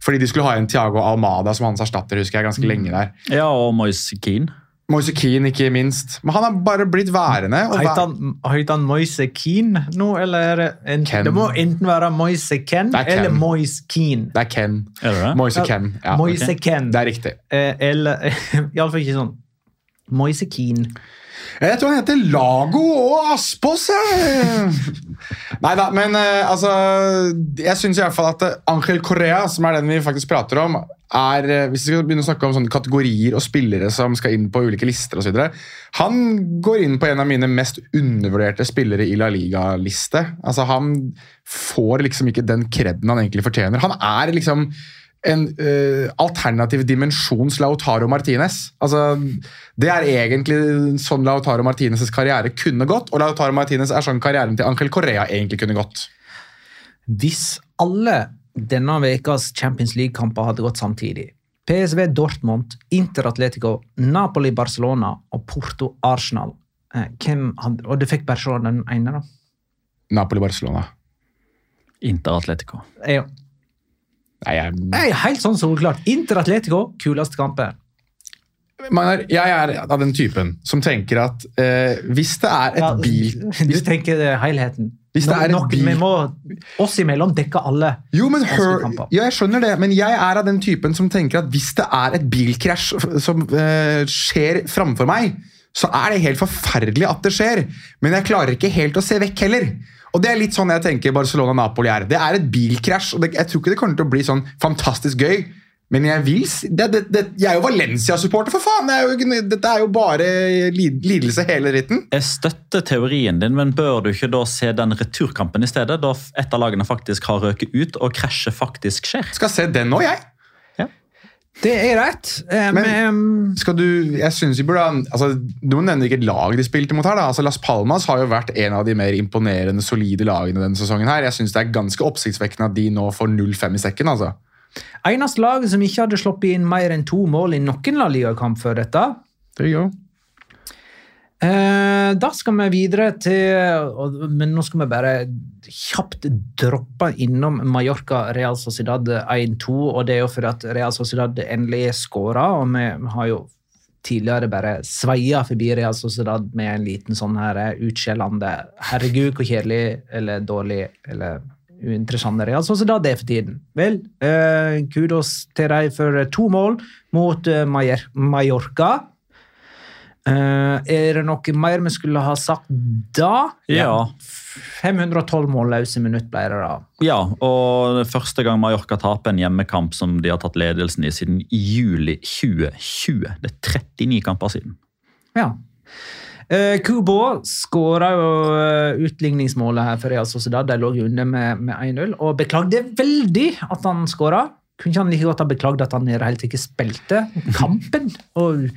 Fordi de skulle ha en Tiago Almada som hans erstatter, husker jeg, ganske lenge der. Ja, og Moise Keane. Moise Keane, ikke minst. Men han har bare blitt værende. Heter han, han Moise Keane nå, eller er det en, Ken. Det må enten være Moise Ken, er Ken. eller Moise Keane. det er Ken. Er det? Moise Ken. Ja, Moise okay. Ken. Det er riktig. Eh, eller Iallfall ikke sånn. Moise Keane. Jeg tror han heter Lago og Aspås. Nei da, men eh, altså Jeg syns iallfall at eh, Angel Correa, som er den vi faktisk prater om, er eh, Hvis vi skal begynne å snakke om sånne kategorier og spillere som skal inn på ulike lister osv. Han går inn på en av mine mest undervurderte spillere i La Liga-liste. Altså, han får liksom ikke den kreden han egentlig fortjener. Han er liksom en uh, alternativ dimensjons Lautaro Martinez. Altså, det er egentlig sånn Lautaro Martinez' karriere kunne gått, og Lautaro Martinez er sånn karrieren til Angel Correa egentlig kunne gått. Hvis alle denne ukas Champions League-kamper hadde gått samtidig PSV Dortmund, Inter Atletico, Napoli Barcelona og Porto Arsenal eh, hvem hadde, Og du fikk bare se den ene, da. Napoli-Barcelona. Inter Atletico. Jeg, Nei, jeg, Nei, helt sånn soleklart. Inter Atletico, kuleste kampen. Magnar, jeg er av den typen som tenker at eh, hvis det er et Ja, bil Du tenker det, helheten. Hvis det er et nok- bil- Vi må oss imellom dekke alle. Jo, men hør, ja, jeg skjønner det, men jeg er av den typen som tenker at hvis det er et bilkrasj som eh, skjer framfor meg, så er det helt forferdelig at det skjer. Men jeg klarer ikke helt å se vekk heller. Og Det er litt sånn jeg tenker Barcelona-Napoli er. Det er et bilkrasj, og det, jeg tror ikke det kommer til å bli sånn fantastisk gøy. Men jeg vil si, det, det, det, jeg er jo Valencia-supporter, for faen! Det er jo, dette er jo bare lidelse hele ritten. Jeg støtter teorien din, men bør du ikke da se den returkampen i stedet? Da et av lagene faktisk har røket ut, og krasjet faktisk skjer. Skal se den nå, jeg. Ja. Det er greit. Eh, Men- men, Skal du, jeg synes vi burde altså, Du må nevne hvilket lag de spilte mot her. da. Altså, Las Palmas har jo vært en av de mer imponerende, solide lagene denne sesongen. her. Jeg synes Det er ganske oppsiktsvekkende at de nå får 0-5 i sekken. altså. Eneste laget som ikke hadde sluppet inn mer enn to mål i noen La Liga-kamp før dette. Det go. Eh, da skal vi videre til Men nå skal vi bare kjapt droppe innom Mallorca Real Sociedad 1-2. og Det er jo fordi at Real Sociedad endelig skåra, og vi har jo tidligere bare sveia forbi Real Sociedad med en liten sånn her utskjellende 'herregud, hvor kjedelig eller dårlig eller uinteressant Real Sociedad det er for tiden'. Vel, eh, kudos til dem for to mål mot eh, Mallorca. Eh, er det noe mer vi skulle ha sagt da? Ja. 512 målløse minutt ble det da. Ja, og det første gang Mallorca taper en hjemmekamp som de har tatt ledelsen i siden juli 2020. Det er 39 kamper siden. Ja. Uh, Kubo skåra jo eh, utligningsmålet her for Real Sociedad. De lå jo under med, med 1-0 og beklagde veldig at han skåra. Kunne ikke han like godt ha beklagd at han i det hele tatt ikke spilte kampen? og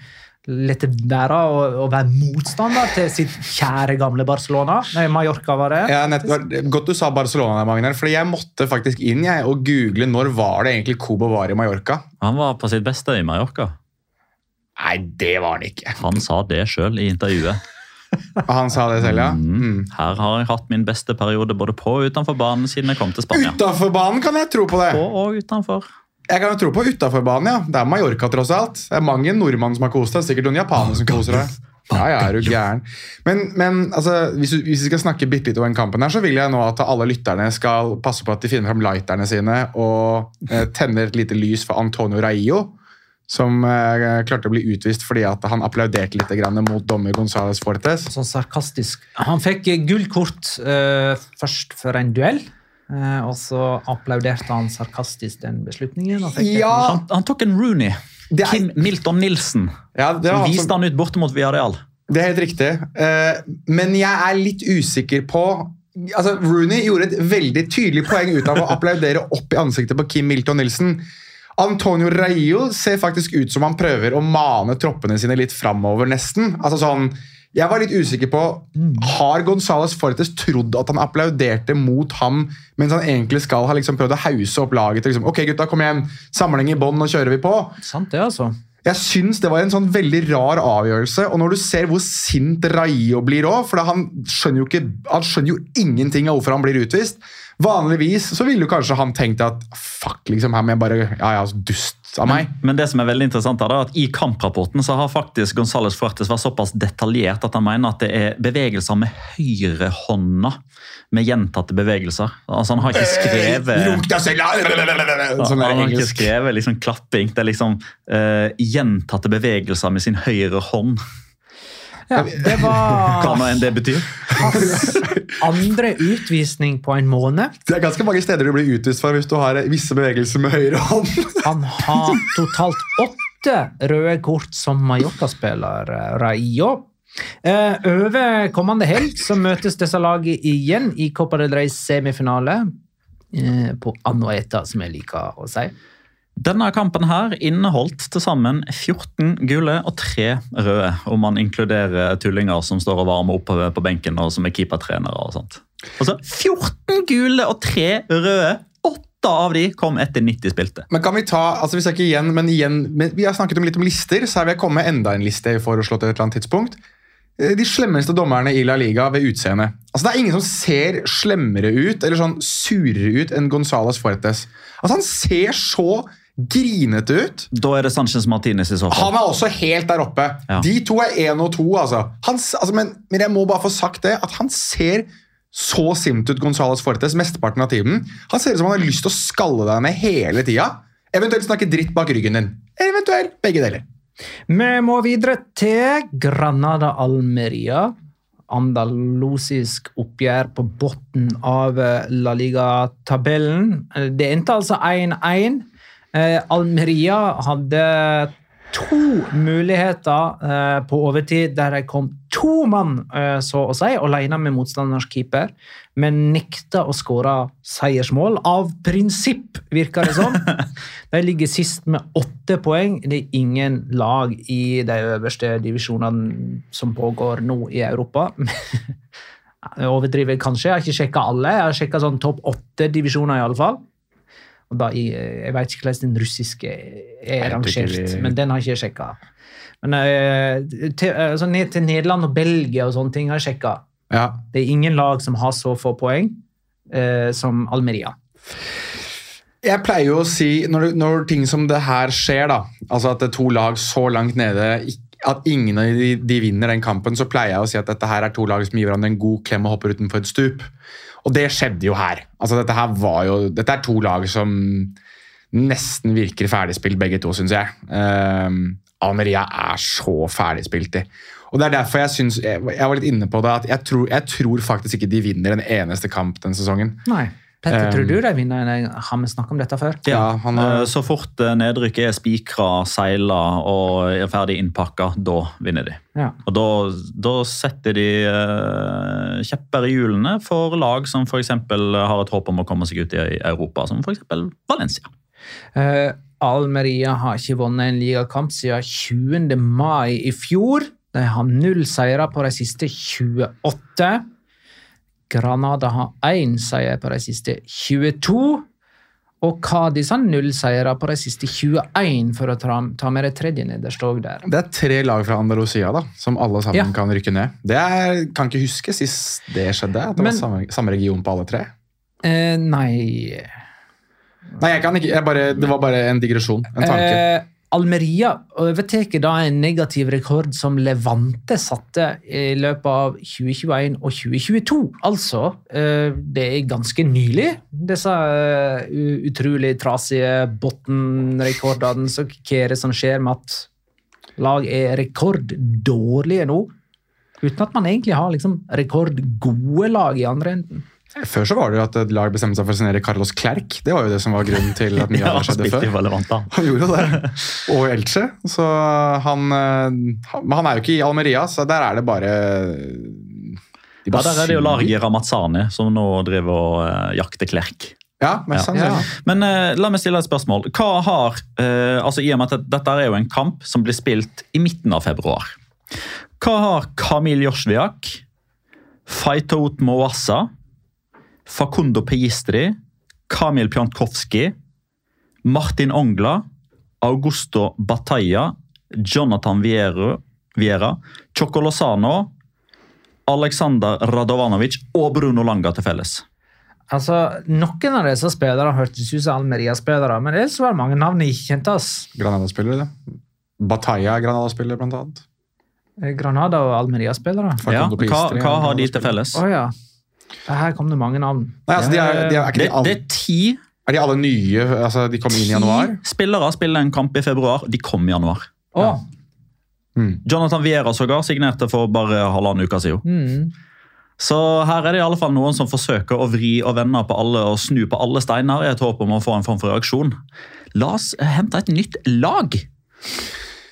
lette være å, å være motstander til sitt kjære gamle Barcelona. Nei, Mallorca var det. Ja, nettopp. godt du sa Barcelona, Magnar, for jeg måtte faktisk inn jeg, og google når var det egentlig Kubo var i Mallorca. Han var på sitt beste i Mallorca. Nei, det var han ikke. Han sa det sjøl i intervjuet. Han sa det selv, ja. Mm. Her har jeg hatt min beste periode både på og utenfor banen siden jeg kom til Spania. Utenfor banen kan jeg tro på det. På og utenfor. Jeg kan jo tro på utafor banen, ja. Det er Mallorca, tross alt. Det er mange nordmenn som har kost seg. Sikkert noen japanere som koser seg. Ja, ja, er du gæren. Men, men altså, hvis, hvis vi skal snakke bitte litt om den kampen, her, så vil jeg nå at alle lytterne skal passe på at de finner fram lighterne sine og eh, tenner et lite lys for Antonio Raillo, som eh, klarte å bli utvist fordi at han applauderte litt grann mot dommer Gonzales Fortes. Sånn sarkastisk. Han fikk gullkort gult eh, først for en duell, eh, og så applauderte han sarkastisk den beslutningen. Og fikk Ja, Han, han tok en Rooney. Er- Kim Milton Nilsen. ja det, var Som viste som, han ut borte mot Villarreal. det er helt riktig. Eh, men jeg er litt usikker på altså Rooney gjorde et veldig tydelig poeng ut av å applaudere opp i ansiktet på Kim Milton Nilsen. Antonio Raillo ser faktisk ut som han prøver å mane troppene sine litt framover, nesten. Altså sånn, jeg var litt usikker på Har Gonzales Fortes trodd at han applauderte mot ham, mens han egentlig skal ha liksom prøvd å hause opp laget liksom, Ok, gutta, kom igjen, samling i bånn, nå kjører vi på. Sant det, altså. Jeg syns det var en sånn veldig rar avgjørelse. Og når du ser hvor sint Raio blir òg, for han skjønner, ikke, han skjønner jo ingenting av hvorfor han blir utvist. Vanligvis så ville jo kanskje han tenkt at fuck, liksom, her må jeg bare Ja, ja, dust av meg. Men det som er veldig interessant er at i kamprapporten så har faktisk Gonzales Fuertes vært såpass detaljert at han mener at det er bevegelser med høyrehånda med gjentatte bevegelser. Altså Han har ikke skrevet Runk deg selv! Sånn han har ikke skrevet liksom klapping. Det er liksom uh, gjentatte bevegelser med sin høyre hånd. Ja, det Hva var nå enn det betyr. hans andre utvisning på en måned. Det er ganske mange steder du blir utvist fra hvis du har visse bevegelser med høyre hånd. Han har totalt åtte røde kort som Mallorca-spiller, eh, Raio. Eh, over kommende helg så møtes disse lagene igjen i Copa del Rey semifinale. Eh, på Anoeta, som jeg liker å si. Denne kampen her inneholdt til sammen 14 gule og 3 røde, om man inkluderer tullinger som står og varmer opp på- benken og som er keepertrenere. og sånt. Altså 14 gule og 3 røde! Åtte av de kom etter 90 spilte. Men kan vi ta, altså vi skal ikke igjen, men igjen, men vi har snakket om litt om lister, så vil jeg komme enda en liste jeg slå til et eller annet tidspunkt. Eh, De slemmeste dommerne i La Liga ved utseende. Altså Det er ingen som ser slemmere ut eller sånn surere ut enn Gonzales Fuertes. Altså Han ser så grinete ut. Da er det Sanchez Martinez i så fall. Han er også helt der oppe. Ja. De to er én og to, altså. Han, altså men, men jeg må bare få sagt det, at han ser så sint ut, Gonzales Fortes, mesteparten av tiden. Han ser ut som han har lyst til å skalle deg ned hele tida. Eventuelt snakke dritt bak ryggen din. Eventuelt begge deler. Vi må videre til Granada Almeria. Andalusisk oppgjør på bunnen av eh, La Liga-tabellen. Eh, Det endte altså 1-1. Eh, Almeria hadde to muligheter eh, på overtid der de kom to mann eh, så å si, alene med motstanders keeper, men nekta å skåre seiersmål. Av prinsipp, virker det som. De ligger sist med åtte poeng. Det er ingen lag i de øverste divisjonene som pågår nå i Europa. Jeg overdriver kanskje, jeg har ikke sjekka alle. Jeg har sjekka sånn topp åtte-divisjoner, i alle fall. Da, jeg vet ikke hvordan den russiske er Jeg rangert, men den har ikke jeg sjekka. Men eh, til, altså ned til Nederland og Belgia og sånne ting har jeg sjekka. Ja. Det er ingen lag som har så få poeng eh, som Almeria. Jeg pleier jo å si, når, når ting som det her skjer, da, altså at det er to lag så langt nede, at ingen av de, de vinner den kampen, så pleier jeg å si at dette her er to lag som gir hverandre en god klem og hopper utenfor et stup. Og det skjedde jo her. Altså Dette her var jo, dette er to lag som nesten virker ferdigspilt, begge to, syns jeg. Uh, Almeria er så ferdigspilt, de. Og det er derfor jeg syns jeg var litt inne på det, at jeg tror, jeg tror faktisk ikke de vinner en eneste kamp den sesongen. Nei. Petter, Um, tror du de vinner? Har vi snakket om dette før? Ja, han Eh, Så fort eh, nedrykket er spikra, seila og er ferdig innpakka, da vinner de. Ja. Og da, da setter de uh, kjepper i hjulene for lag som f.eks. har et håp om å komme seg ut i Europa, som f.eks. Valencia. Uh, Almeria har ikke vunnet en ligakamp siden 20. mai i fjor. De har null seire på de siste 28. Granada har én seier på de siste 22. Og Cádiz har null seire på de siste 21, for å ta, ta med det tredje nederste òg der. Det er tre lag fra Andalusia da, som alle sammen Ja. kan rykke ned. Det er, kan ikke huske sist det skjedde, at det Men- var samme, samme region på alle tre. Eh, nei Nei, jeg kan ikke, jeg bare, Det var bare en digresjon. En tanke. Eh, Almeria overtar da en negativ rekord som Levante satte i løpet av 2021 og 2022. Altså, eh, det er ganske nylig, disse eh, utrolig trasige bunnrekordene. Så hva er det som skjer med at lag er rekorddårlige nå? Uten at man egentlig har liksom rekordgode lag i andre enden. Før så var det jo at et lag bestemte seg for å signere Carlos Klerk. Det var jo det som var grunnen til at mye Ja, av det skjedde før. Relevant, da. Han gjorde jo det. Og Elche. Så han, eh, Men han er jo ikke i Almeria, så der er det bare de bare Ja, der er det jo. Largi Ramazzani som nå driver og eh, jakter Klerk. Ja, mest Ja. sannsynlig. Men uh, la meg stille et spørsmål. Hva har, uh, altså I og med at dette er jo en kamp som blir spilt i midten av februar. Hva har Kamil Josviak, Faitout Moassa, Facundo Pegistri, Kamil Pjantkowski, Martin Ongla, Augusto Batalla, Jonathan Viero, Viera Chocolosano, Aleksandr Radovanovic og Bruno Langa til felles? Altså, Noen av disse spillerne hørtes ut som Almeria-spillere, men ellers var det mange navn jeg ikke kjente. ass. Granada-spiller, det. Batalla er Granada-spiller, blant annet. Eh, Granada og Almeria-spillere. Ja, hva, hva har de til felles? Oh, ja. Her kom det mange navn. Nei, altså, de er, de er, er, ikke Det, de alle, det er ti, er de alle nye? Altså, de kom inn i januar? ti spillere spiller en kamp i februar. De kom i januar. Å, Jonathan Viera sågar signerte for bare halvannen uke siden. mm. Så her er det i alle fall noen som forsøker å vri og vende på alle og snu på alle steiner i et håp om å få en form for reaksjon. La oss hente et nytt lag.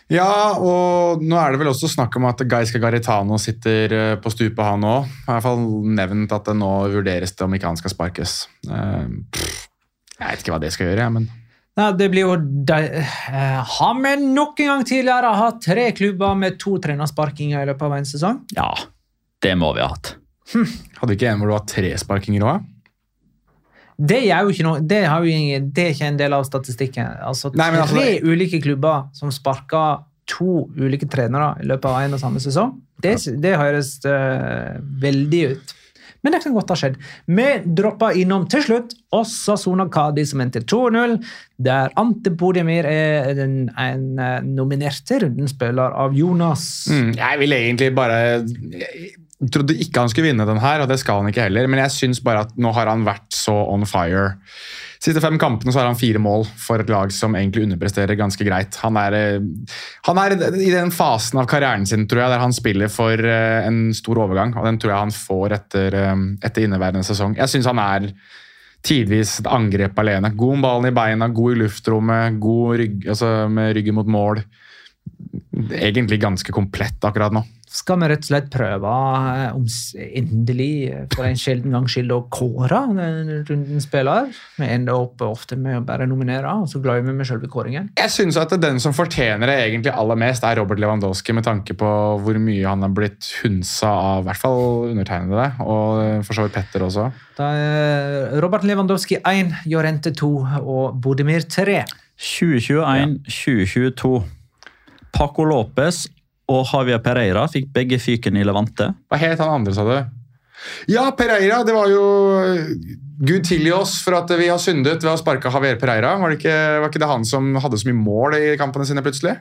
Ja, og nå er det vel også snakk om at Gaisca Garitano sitter eh, på stupet, han òg. I hvert fall nevnt at det nå vurderes det om ikke han skal sparkes. Eh, pff, jeg vet ikke hva det skal gjøre, jeg, men Nei, det blir jo de, eh, Har vi nok en gang tidligere hatt tre klubber med to trenersparkinger i løpet av en sesong? Ja, det må vi ha hatt. hadde ikke en hvor du har tre sparkinger òg? Det, er jo ikke noe, det, har jo ingen, det er ikke en del av statistikken. Altså, Nei, altså- tre ulike klubber som sparker to ulike trenere i løpet av en og samme sesong, det, det høres uh, veldig ut. Men det kan godt ha skjedd. Vi droppa innom til slutt også Sona Kadi som endte 2-0, der Ante Bodemir er den, en nominerte nominerte rundenspiller av Jonas. Mm, jeg vil egentlig bare trodde ikke han skulle vinne den her, og det skal han ikke heller, men jeg syns bare at nå har han vært så on fire. Siste fem kampene så har han fire mål for et lag som egentlig underpresterer ganske greit. Han er, eh, han er i den fasen av karrieren sin tror jeg, der han spiller for eh, en stor overgang, og den tror jeg han får etter, eh, etter inneværende sesong. Jeg syns han er tidvis et angrep alene. God om ballen i beina, god i luftrommet, god rygg, altså med ryggen mot mål. Egentlig ganske komplett akkurat nå. Skal vi rett og slett prøve eh, om endelig, eh, for en sjelden gangs skyld, å kåre den rundens spiller? Vi ender opp ofte med å bare nominere, og så glemmer vi selve kåringen. Jeg synes at den som fortjener det egentlig aller mest, er Robert Lewandowski, med tanke på hvor mye han har blitt hunsa av i hvert fall undertegnede, og for så vidt Petter også. Da er Robert Lewandowski 1, Jorente 2 og Bodimir 3. 2021-2022. Paco Lopez og Javier Pereira fikk begge fyken i Levante. Hva het han andre, sa du? Ja, Pereira. Det var jo Gud tilgi oss for at vi har syndet ved å sparke Javier Pereira. Var det, ikke, var ikke det han som hadde så mye mål i kampene sine plutselig?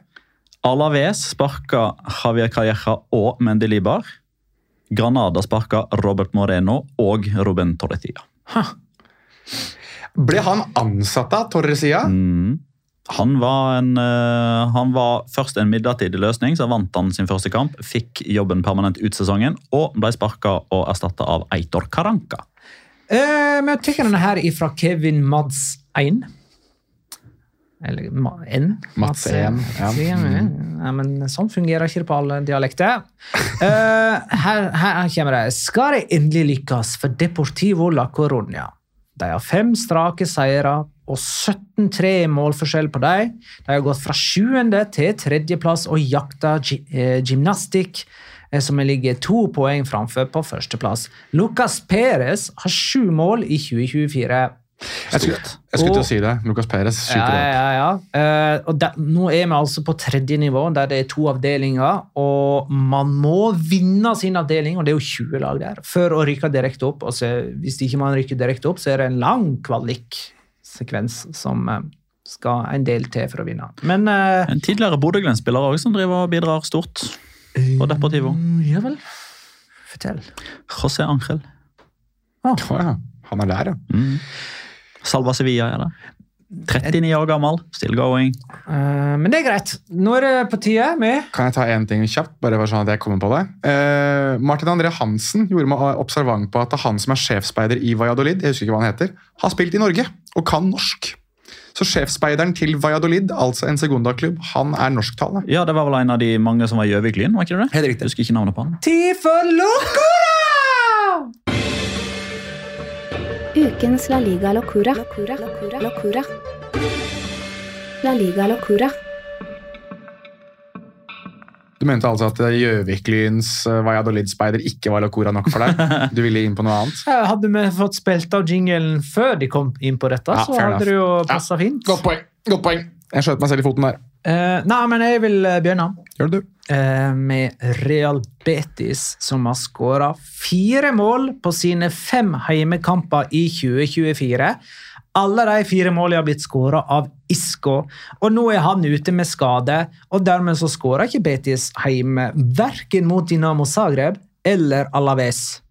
Alaves sparka Javier Calleja og Mendelibar. Granada sparka Robert Moreno og Ruben Torretilla. Ble han ansatt av Torresia? Mm. Han var, en, eh, han var først en midlertidig løsning, så vant han sin første kamp. Fikk jobben permanent ut sesongen og ble sparka og erstatta av Eitor Karanka. Eh, Vi tar denne her ifra Kevin Mads 1. Eller Ma- N. Mats 1. ja. ja. men sånn fungerer ikke det på alle dialekter. Eh, her, her kommer det. Skal det endelig lykkes for Deportivo la Coruña? De har fem strake seire og 17-3 i målforskjell på dem. De har gått fra sjuende til tredjeplass og jakta eh, gymnastikk, eh, som ligger to poeng framfor på førsteplass. Lucas Perez har sju mål i 2024. Jeg skulle, jeg skulle til å si det. Lucas Perez skyter ja, ja, ja. Uh, og der, nå er vi altså på tredje nivå, der det er to avdelinger. Og man må vinne sin avdeling, og det er jo 20 lag der, for å rykke direkte opp. Og så, hvis ikke man rykker direkte opp, så er det en lang kvaliksekvens som uh, skal en del til for å vinne. Men uh, En tidligere Bodø-Glenn-spiller også, som driver og bidrar stort på Deportivo. Ja vel. Fortell. José Angel Å, ja. Han er der, ja. Mm. Salva Sevilla er det. 39 år gammel, still going. Uh, men det er greit. Nå er det på tide med Kan jeg ta én ting kjapt? bare for sånn at jeg kommer på det? Uh, Martin André Hansen gjorde meg observant på at han som er sjefsspeider i Valladolid, jeg husker ikke hva han heter, har spilt i Norge og kan norsk. Så sjefsspeideren til Valladolid, altså en segundaklubb, han er norsktalende. Ja, Det var vel en av de mange som var i Gjøvik-Lyn? var ikke det? Helt riktig. Jeg husker ikke navnet på han. Tid for Locora! Ukens La Liga Locura. Locura. Locura. Locura. La Liga Locura. Du mente altså at Gjøvik-Lyns eh, Valladolid-speider ikke var Locora nok for deg? Du ville inn på noe annet? Hadde vi fått spilt av jingelen før de kom inn på dette, Ja, så hadde hadde det jo passa ja. fint. Godt poeng! Godt poeng. Jeg skjøt meg selv i foten der. Uh, nei, men jeg vil eh, begynne Gjør det du? Eh, med Real Betis, som har skåra fire mål på sine fem heimekamper i 2024. Alle de fire målene har blitt skåra av Isco, og nå er han ute med skade. og Dermed så skåra ikke Betis hjemme, verken mot Dinamo Zagreb eller Alaves.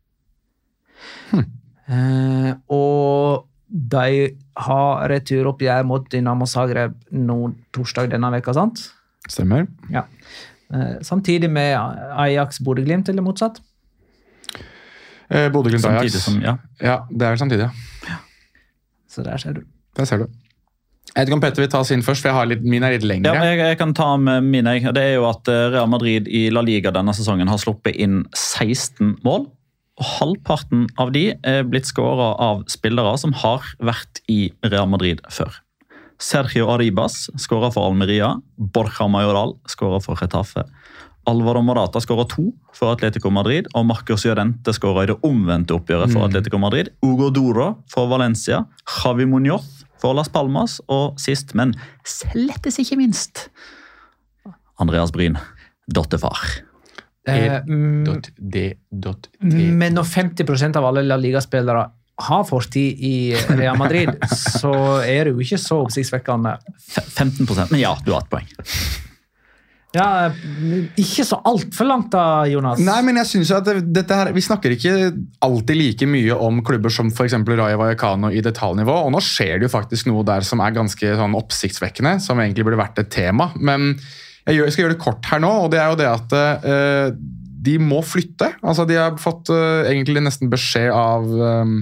Eh, og de har returoppgjør mot Dinamo Zagreb nå torsdag denne veka, sant? Stemmer. Ja. Eh, samtidig med Ajax Bodø-Glimt, eller motsatt. Eh, Bodø-Glimt Ajax. Som, ja. Ja, det er vel samtidig, ja. Så der ser du. Der ser du. Jeg vet ikke om Petter vil ta sin først, for jeg har litt, min er litt Ja, lengre. men jeg, jeg kan ta med mine. Det er jo at eh, Real Madrid i La Liga denne sesongen har sluppet inn 16 mål. Og halvparten av de er blitt skåra av spillere som har vært i Real Madrid før. Sergio Arribas skåra for Almeria. Borja Majoral skåra for Retafe. Alvaro Morata skåra to for Atletico Madrid, og Marcos Jodente skåra i det omvendte oppgjøret for Atletico Madrid. Ugo Doro for Valencia. Javi Muñoz for Las Palmas, og sist, men slettes ikke minst, Andreas Bryn, dottefar. Eh, mm, men når 50% av alle La Liga-spillere har fortid i Real Madrid, så er det jo ikke så oppsiktsvekkende. F- 15 men ja, du har et poeng. Ja, ikke så altfor langt da, Jonas. Nei, men jeg synes jo at dette her, Vi snakker ikke alltid like mye om klubber som for eksempel Rayo Vallecano i detaljnivå, og nå skjer det jo faktisk noe der som er ganske sånn oppsiktsvekkende, som egentlig burde vært et tema. Men jeg, gjør, jeg skal gjøre det kort her nå, og det er jo det at eh, de må flytte. Altså, De har fått uh, egentlig nesten beskjed av um,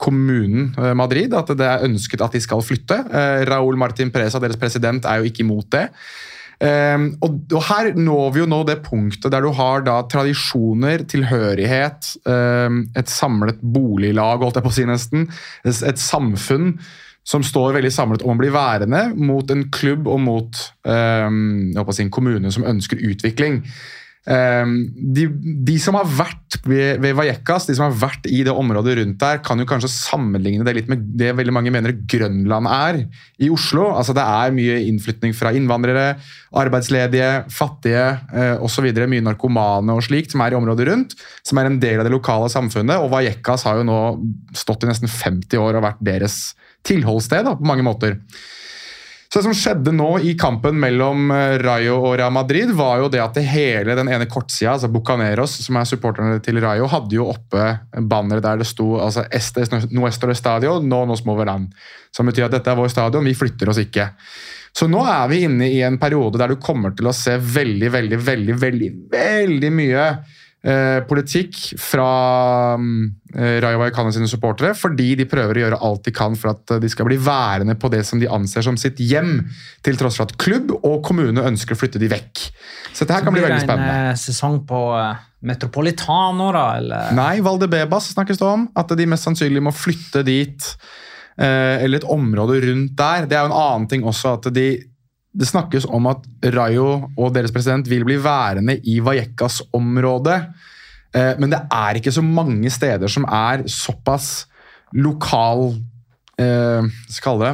kommunen uh, Madrid at det er ønsket at de skal flytte. Uh, Raúl Martin Presa, deres president, er jo ikke imot det. Um, og, og Her når vi jo nå det punktet der du har da tradisjoner, tilhørighet, um, et samlet boliglag, holdt jeg på å si nesten, et, et samfunn som står veldig samlet om å bli værende, mot en klubb og mot um, si, en kommune som ønsker utvikling. Um, de, de som har vært ved, ved Vallecas, de som har vært i det området rundt der, kan jo kanskje sammenligne det litt med det veldig mange mener Grønland er i Oslo. Altså Det er mye innflytning fra innvandrere, arbeidsledige, fattige uh, osv. Mye narkomane og slikt som er i området rundt, som er en del av det lokale samfunnet. Og Vallecas har jo nå stått i nesten 50 år og vært deres tilholdssted da, på mange måter. Så Det som skjedde nå i kampen mellom eh, Rayo og Real Madrid, var jo det at det hele den ene kortsida, altså Bucaneros, som er supporterne til Rayo, hadde jo oppe bannere der det sto altså Este es nuestro estadio, no nos moverán. Som betyr at dette er vår stadion, vi flytter oss ikke. Så nå er vi inne i en periode der du kommer til å se veldig, veldig, veldig, veldig, veldig mye eh, politikk fra eh, Rayo Vallecano sine supportere, fordi de prøver å gjøre alt de kan for at de skal bli værende på det som de anser som sitt hjem, til tross for at klubb og kommune ønsker å flytte de vekk. Så dette her kan bli veldig Blir det spennende. en eh, sesong på eh, Metropolitano, da? Eller? Nei, Valdebebas snakkes det om. At de mest sannsynlig må flytte dit. eh, Eller et område rundt der. Det er jo en annen ting også at de det snakkes om at Rayo og deres president vil bli værende i Vallecas-området. Eh, Men det er ikke så mange steder som er såpass lokal eh, skal det?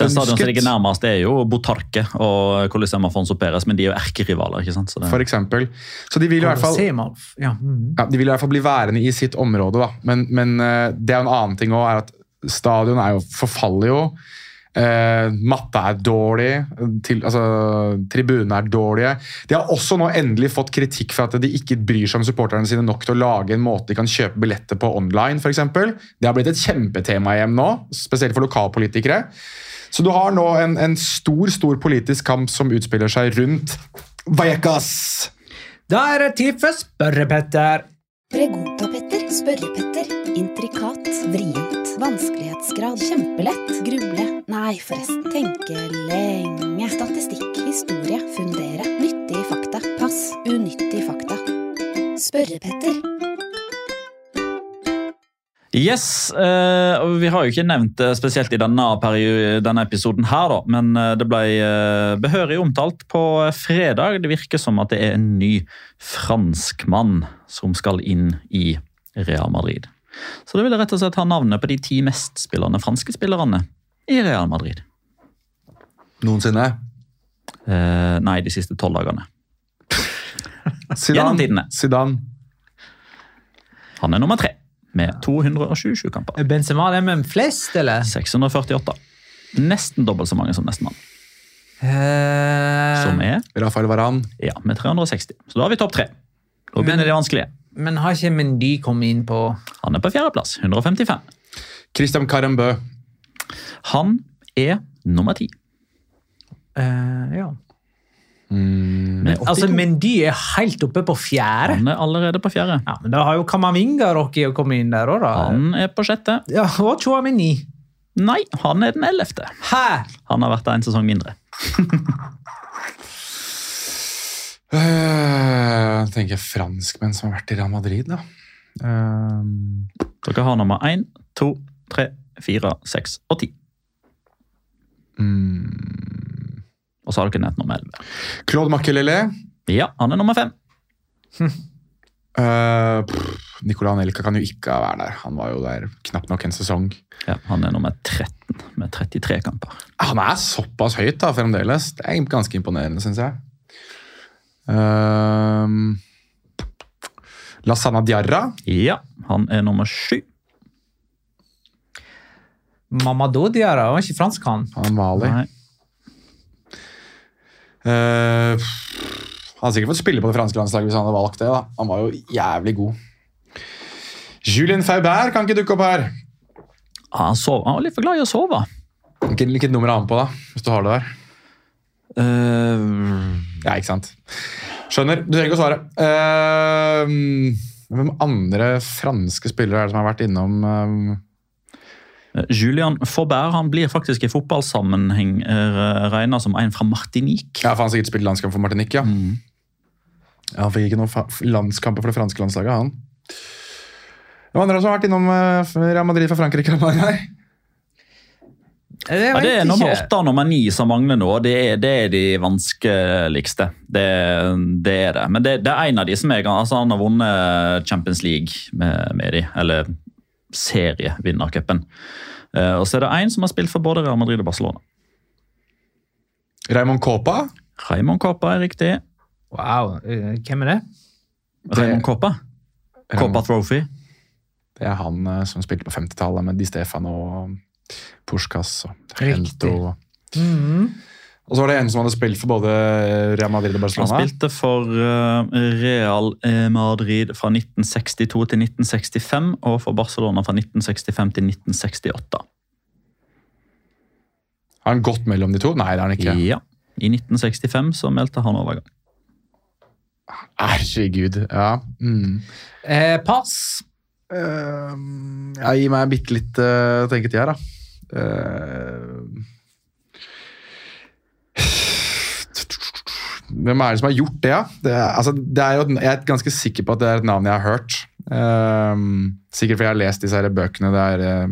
Den stadion som ligger nærmest, er jo Botarque og Coliseum Fonso Perez, men de er jo erkerivaler. ikke sant? Så det, For eksempel. Så de vil i hvert fall Ja. mhm. Ja, De vil i hvert fall bli værende i sitt område, da. Men, men eh, det er en annen ting òg, er at stadion er jo, forfaller jo. Eh, matta er dårlig, til, altså, tribunene er dårlige. De har også nå endelig fått kritikk for at de ikke bryr seg om supporterne sine nok til å lage en måte de kan kjøpe billetter på online, f.eks. Det har blitt et kjempetema hjem nå, spesielt for lokalpolitikere. Så du har nå en, en stor stor politisk kamp som utspiller seg rundt Vajekas. Da er det tid for Spørre-Petter. Pregunta-Petter, Spørre-Petter, intrikat, vrient, vanskelighetsgrad, kjempelett, gruble, nei forresten, tenke lenge, statistikk, historie, fundere, nyttige fakta, pass, unyttige fakta. Spørre-Petter. Yes, Uh, Vi har jo ikke nevnt det spesielt i denne, denne episoden, her da, men eh, det ble eh, behørig omtalt på fredag. Det virker som at det er en ny franskmann som skal inn i Real Madrid. Så det vil rett og slett ha navnet på de ti mest spillende franske spillerne i Real Madrid. Noensinne. Eh, nei, de siste tolv dagene. Gjennom Zidane. tidene. Zidane. Han er nummer tre, med 227 kamper. Benzema det med flest, eller? 648. Nesten dobbelt så mange som nestemann. Eh, Som er Rafael Varan. Ja, med 360. Så da har vi topp tre. Nå begynner Men- det vanskelige. Men har ikke Mendy kommet inn på Han er på fjerdeplass, 155. Christian Carambø. Han er nummer ti. Uh, Ja. med Altså, 82. Mendy er helt oppe på fjerde. Han er allerede på fjerde. Ja, men Da har jo Kamavinga rukket å komme inn der òg, da. Han er på sjette. Ja, og Chouamini. Nei, han er den ellevte. Hæ? Han har vært der en sesong mindre. jeg tenker jeg franskmenn som har vært i Real Madrid, da. Ehm, Dere har nummer én, to, tre, fire, seks og ti. mm, Og så har dere nevnt nummer elleve. Claude Makelele. Ja, han er nummer fem. Uh, Nicolai Anelka kan jo ikke være der. Han var jo der knapt nok en sesong. Ja, Han er nummer 13 med 33 kamper. Han er såpass høyt da, fremdeles. Det er ganske imponerende, syns jeg. Uh, Lasana Diarra. Ja, han er nummer sju. Mamadou Diarra var ikke fransk, han. Han Mali. Eh, han hadde sikkert fått spille på det franske landslaget hvis han hadde valgt det. da. Han var jo jævlig god. Julien Faubert kan ikke dukke opp her. Han, sov, han var litt for glad i å sove. Hvilket, hvilket nummer er han på, da? Hvis du har det der. Uh, Ja, ikke sant. Skjønner. Du trenger ikke å svare. Uh, hvem andre franske spillere er det som har vært innom eh, Julian Faubert han blir faktisk i fotballsammenheng uh, regna som en fra Martinique. Ja, for Han har sikkert spilt landskamp for Martinique, ja. ja han fikk ikke noen landskamper for det franske landslaget, han. Hvem andre som har vært innom eh, Real Madrid fra Frankrike? Her? Det, Ja, det er nummer åtte og nummer ni som mangler nå. Det er, det er de vanskeligste. Det, det er det. Men det, det er en av de som er altså Han har vunnet Champions League med, med de, eller serievinnercupen. Eh, og så er det en som har spilt for både Real Madrid og Barcelona. Raymond Copa? Raymond Copa er riktig. Wow, eh, hvem er det? Raymond Copa. Copa Trophy. Det er han eh, som spilte på 50-tallet med Di Stefano og Puskas og Riktig. Mm Mhm. Og så var det en som hadde spilt for både Real Madrid og Barcelona. Han spilte for eh, Real eh, Madrid fra 1962 til 1965 og for Barcelona fra 1965 til 1968. Har han gått mellom de to? Nei, det har han ikke. Ja. I 1965 så meldte han overgang. Herregud. Ja. Mm. Eh, pass. Uh, ja, gi meg bitte litt uh, tenketid her, da. Eh, hvem er det som har gjort det? Ja? Det, er, altså, jeg er ganske sikker på at det er et navn jeg har hørt. Um, sikkert fordi jeg har lest disse her bøkene der er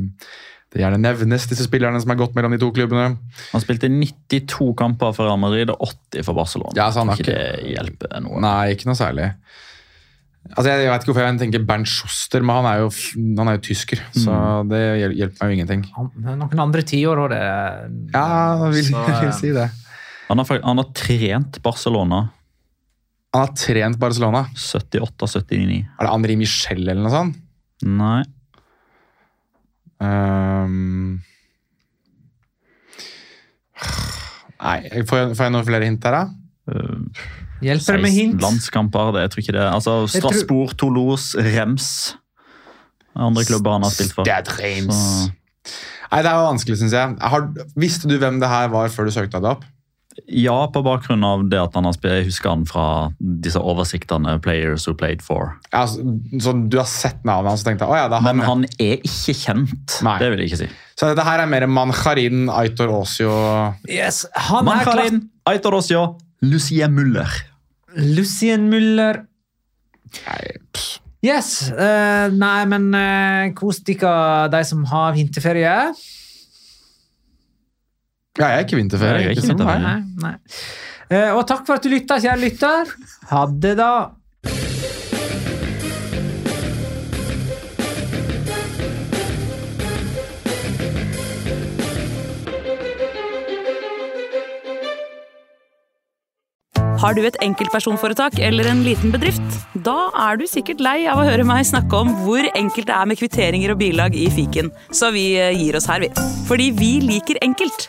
det gjerne nevnes disse spillerne som har gått mellom de to klubbene. Han spilte 92 kamper for Real Madrid og 80 for Barcelona. Ja, så han har ikke ikke- det hjelper noe. Nei, ikke noe særlig. Altså, jeg, jeg vet ikke hvorfor jeg tenker Bernt Schuster, men han er jo, han er jo tysker, så det hjelper meg jo ingenting. Han, noen andre tiår òg, det. Ja, vil, Så, vil si det. Han har, han har trent Barcelona Han har trent Barcelona. 78-79. Er det Henri Michel eller noe sånt? Nei. Um... nei, får jeg, får jeg noen flere hint her, da? Eh, Hjelper det med 16 hint? landskamper, det jeg tror ikke det. Altså, Strasbourg, tror- Toulouse, Rems. Andre klubber han har spilt for. Stad Reims. Så- Nei, det er jo vanskelig, syns jeg. Har, visste du hvem det her var før du søkte deg opp? Ja, på bakgrunn av det at han har spilt, jeg husker han fra disse oversiktene Players Who Played For. Ja, så, så du har sett navnet hans og tenkte å ja, det er han. Men han er ikke kjent. Nei. Det vil jeg ikke si. Så dette her er mer Mancharin, Aitor Osio Yes, han er. Mancharin, Aitor Osio, Lucien Muller. Lucien Müller. Nei. Yes. Uh, nei, men uh, kos dere, de som har vinterferie. Ja, jeg er ikke vinterferie. Jeg er ikke vinterferie. Nei, nei. Eh, og takk for at du lytta, kjære lytter. Ha det, da. Har du et enkeltpersonforetak eller en liten bedrift? Da er du sikkert lei av å høre meg snakke om hvor enkelt det er med kvitteringer og bilag i fiken, så vi eh, gir oss her, vi. Fordi vi liker enkelt.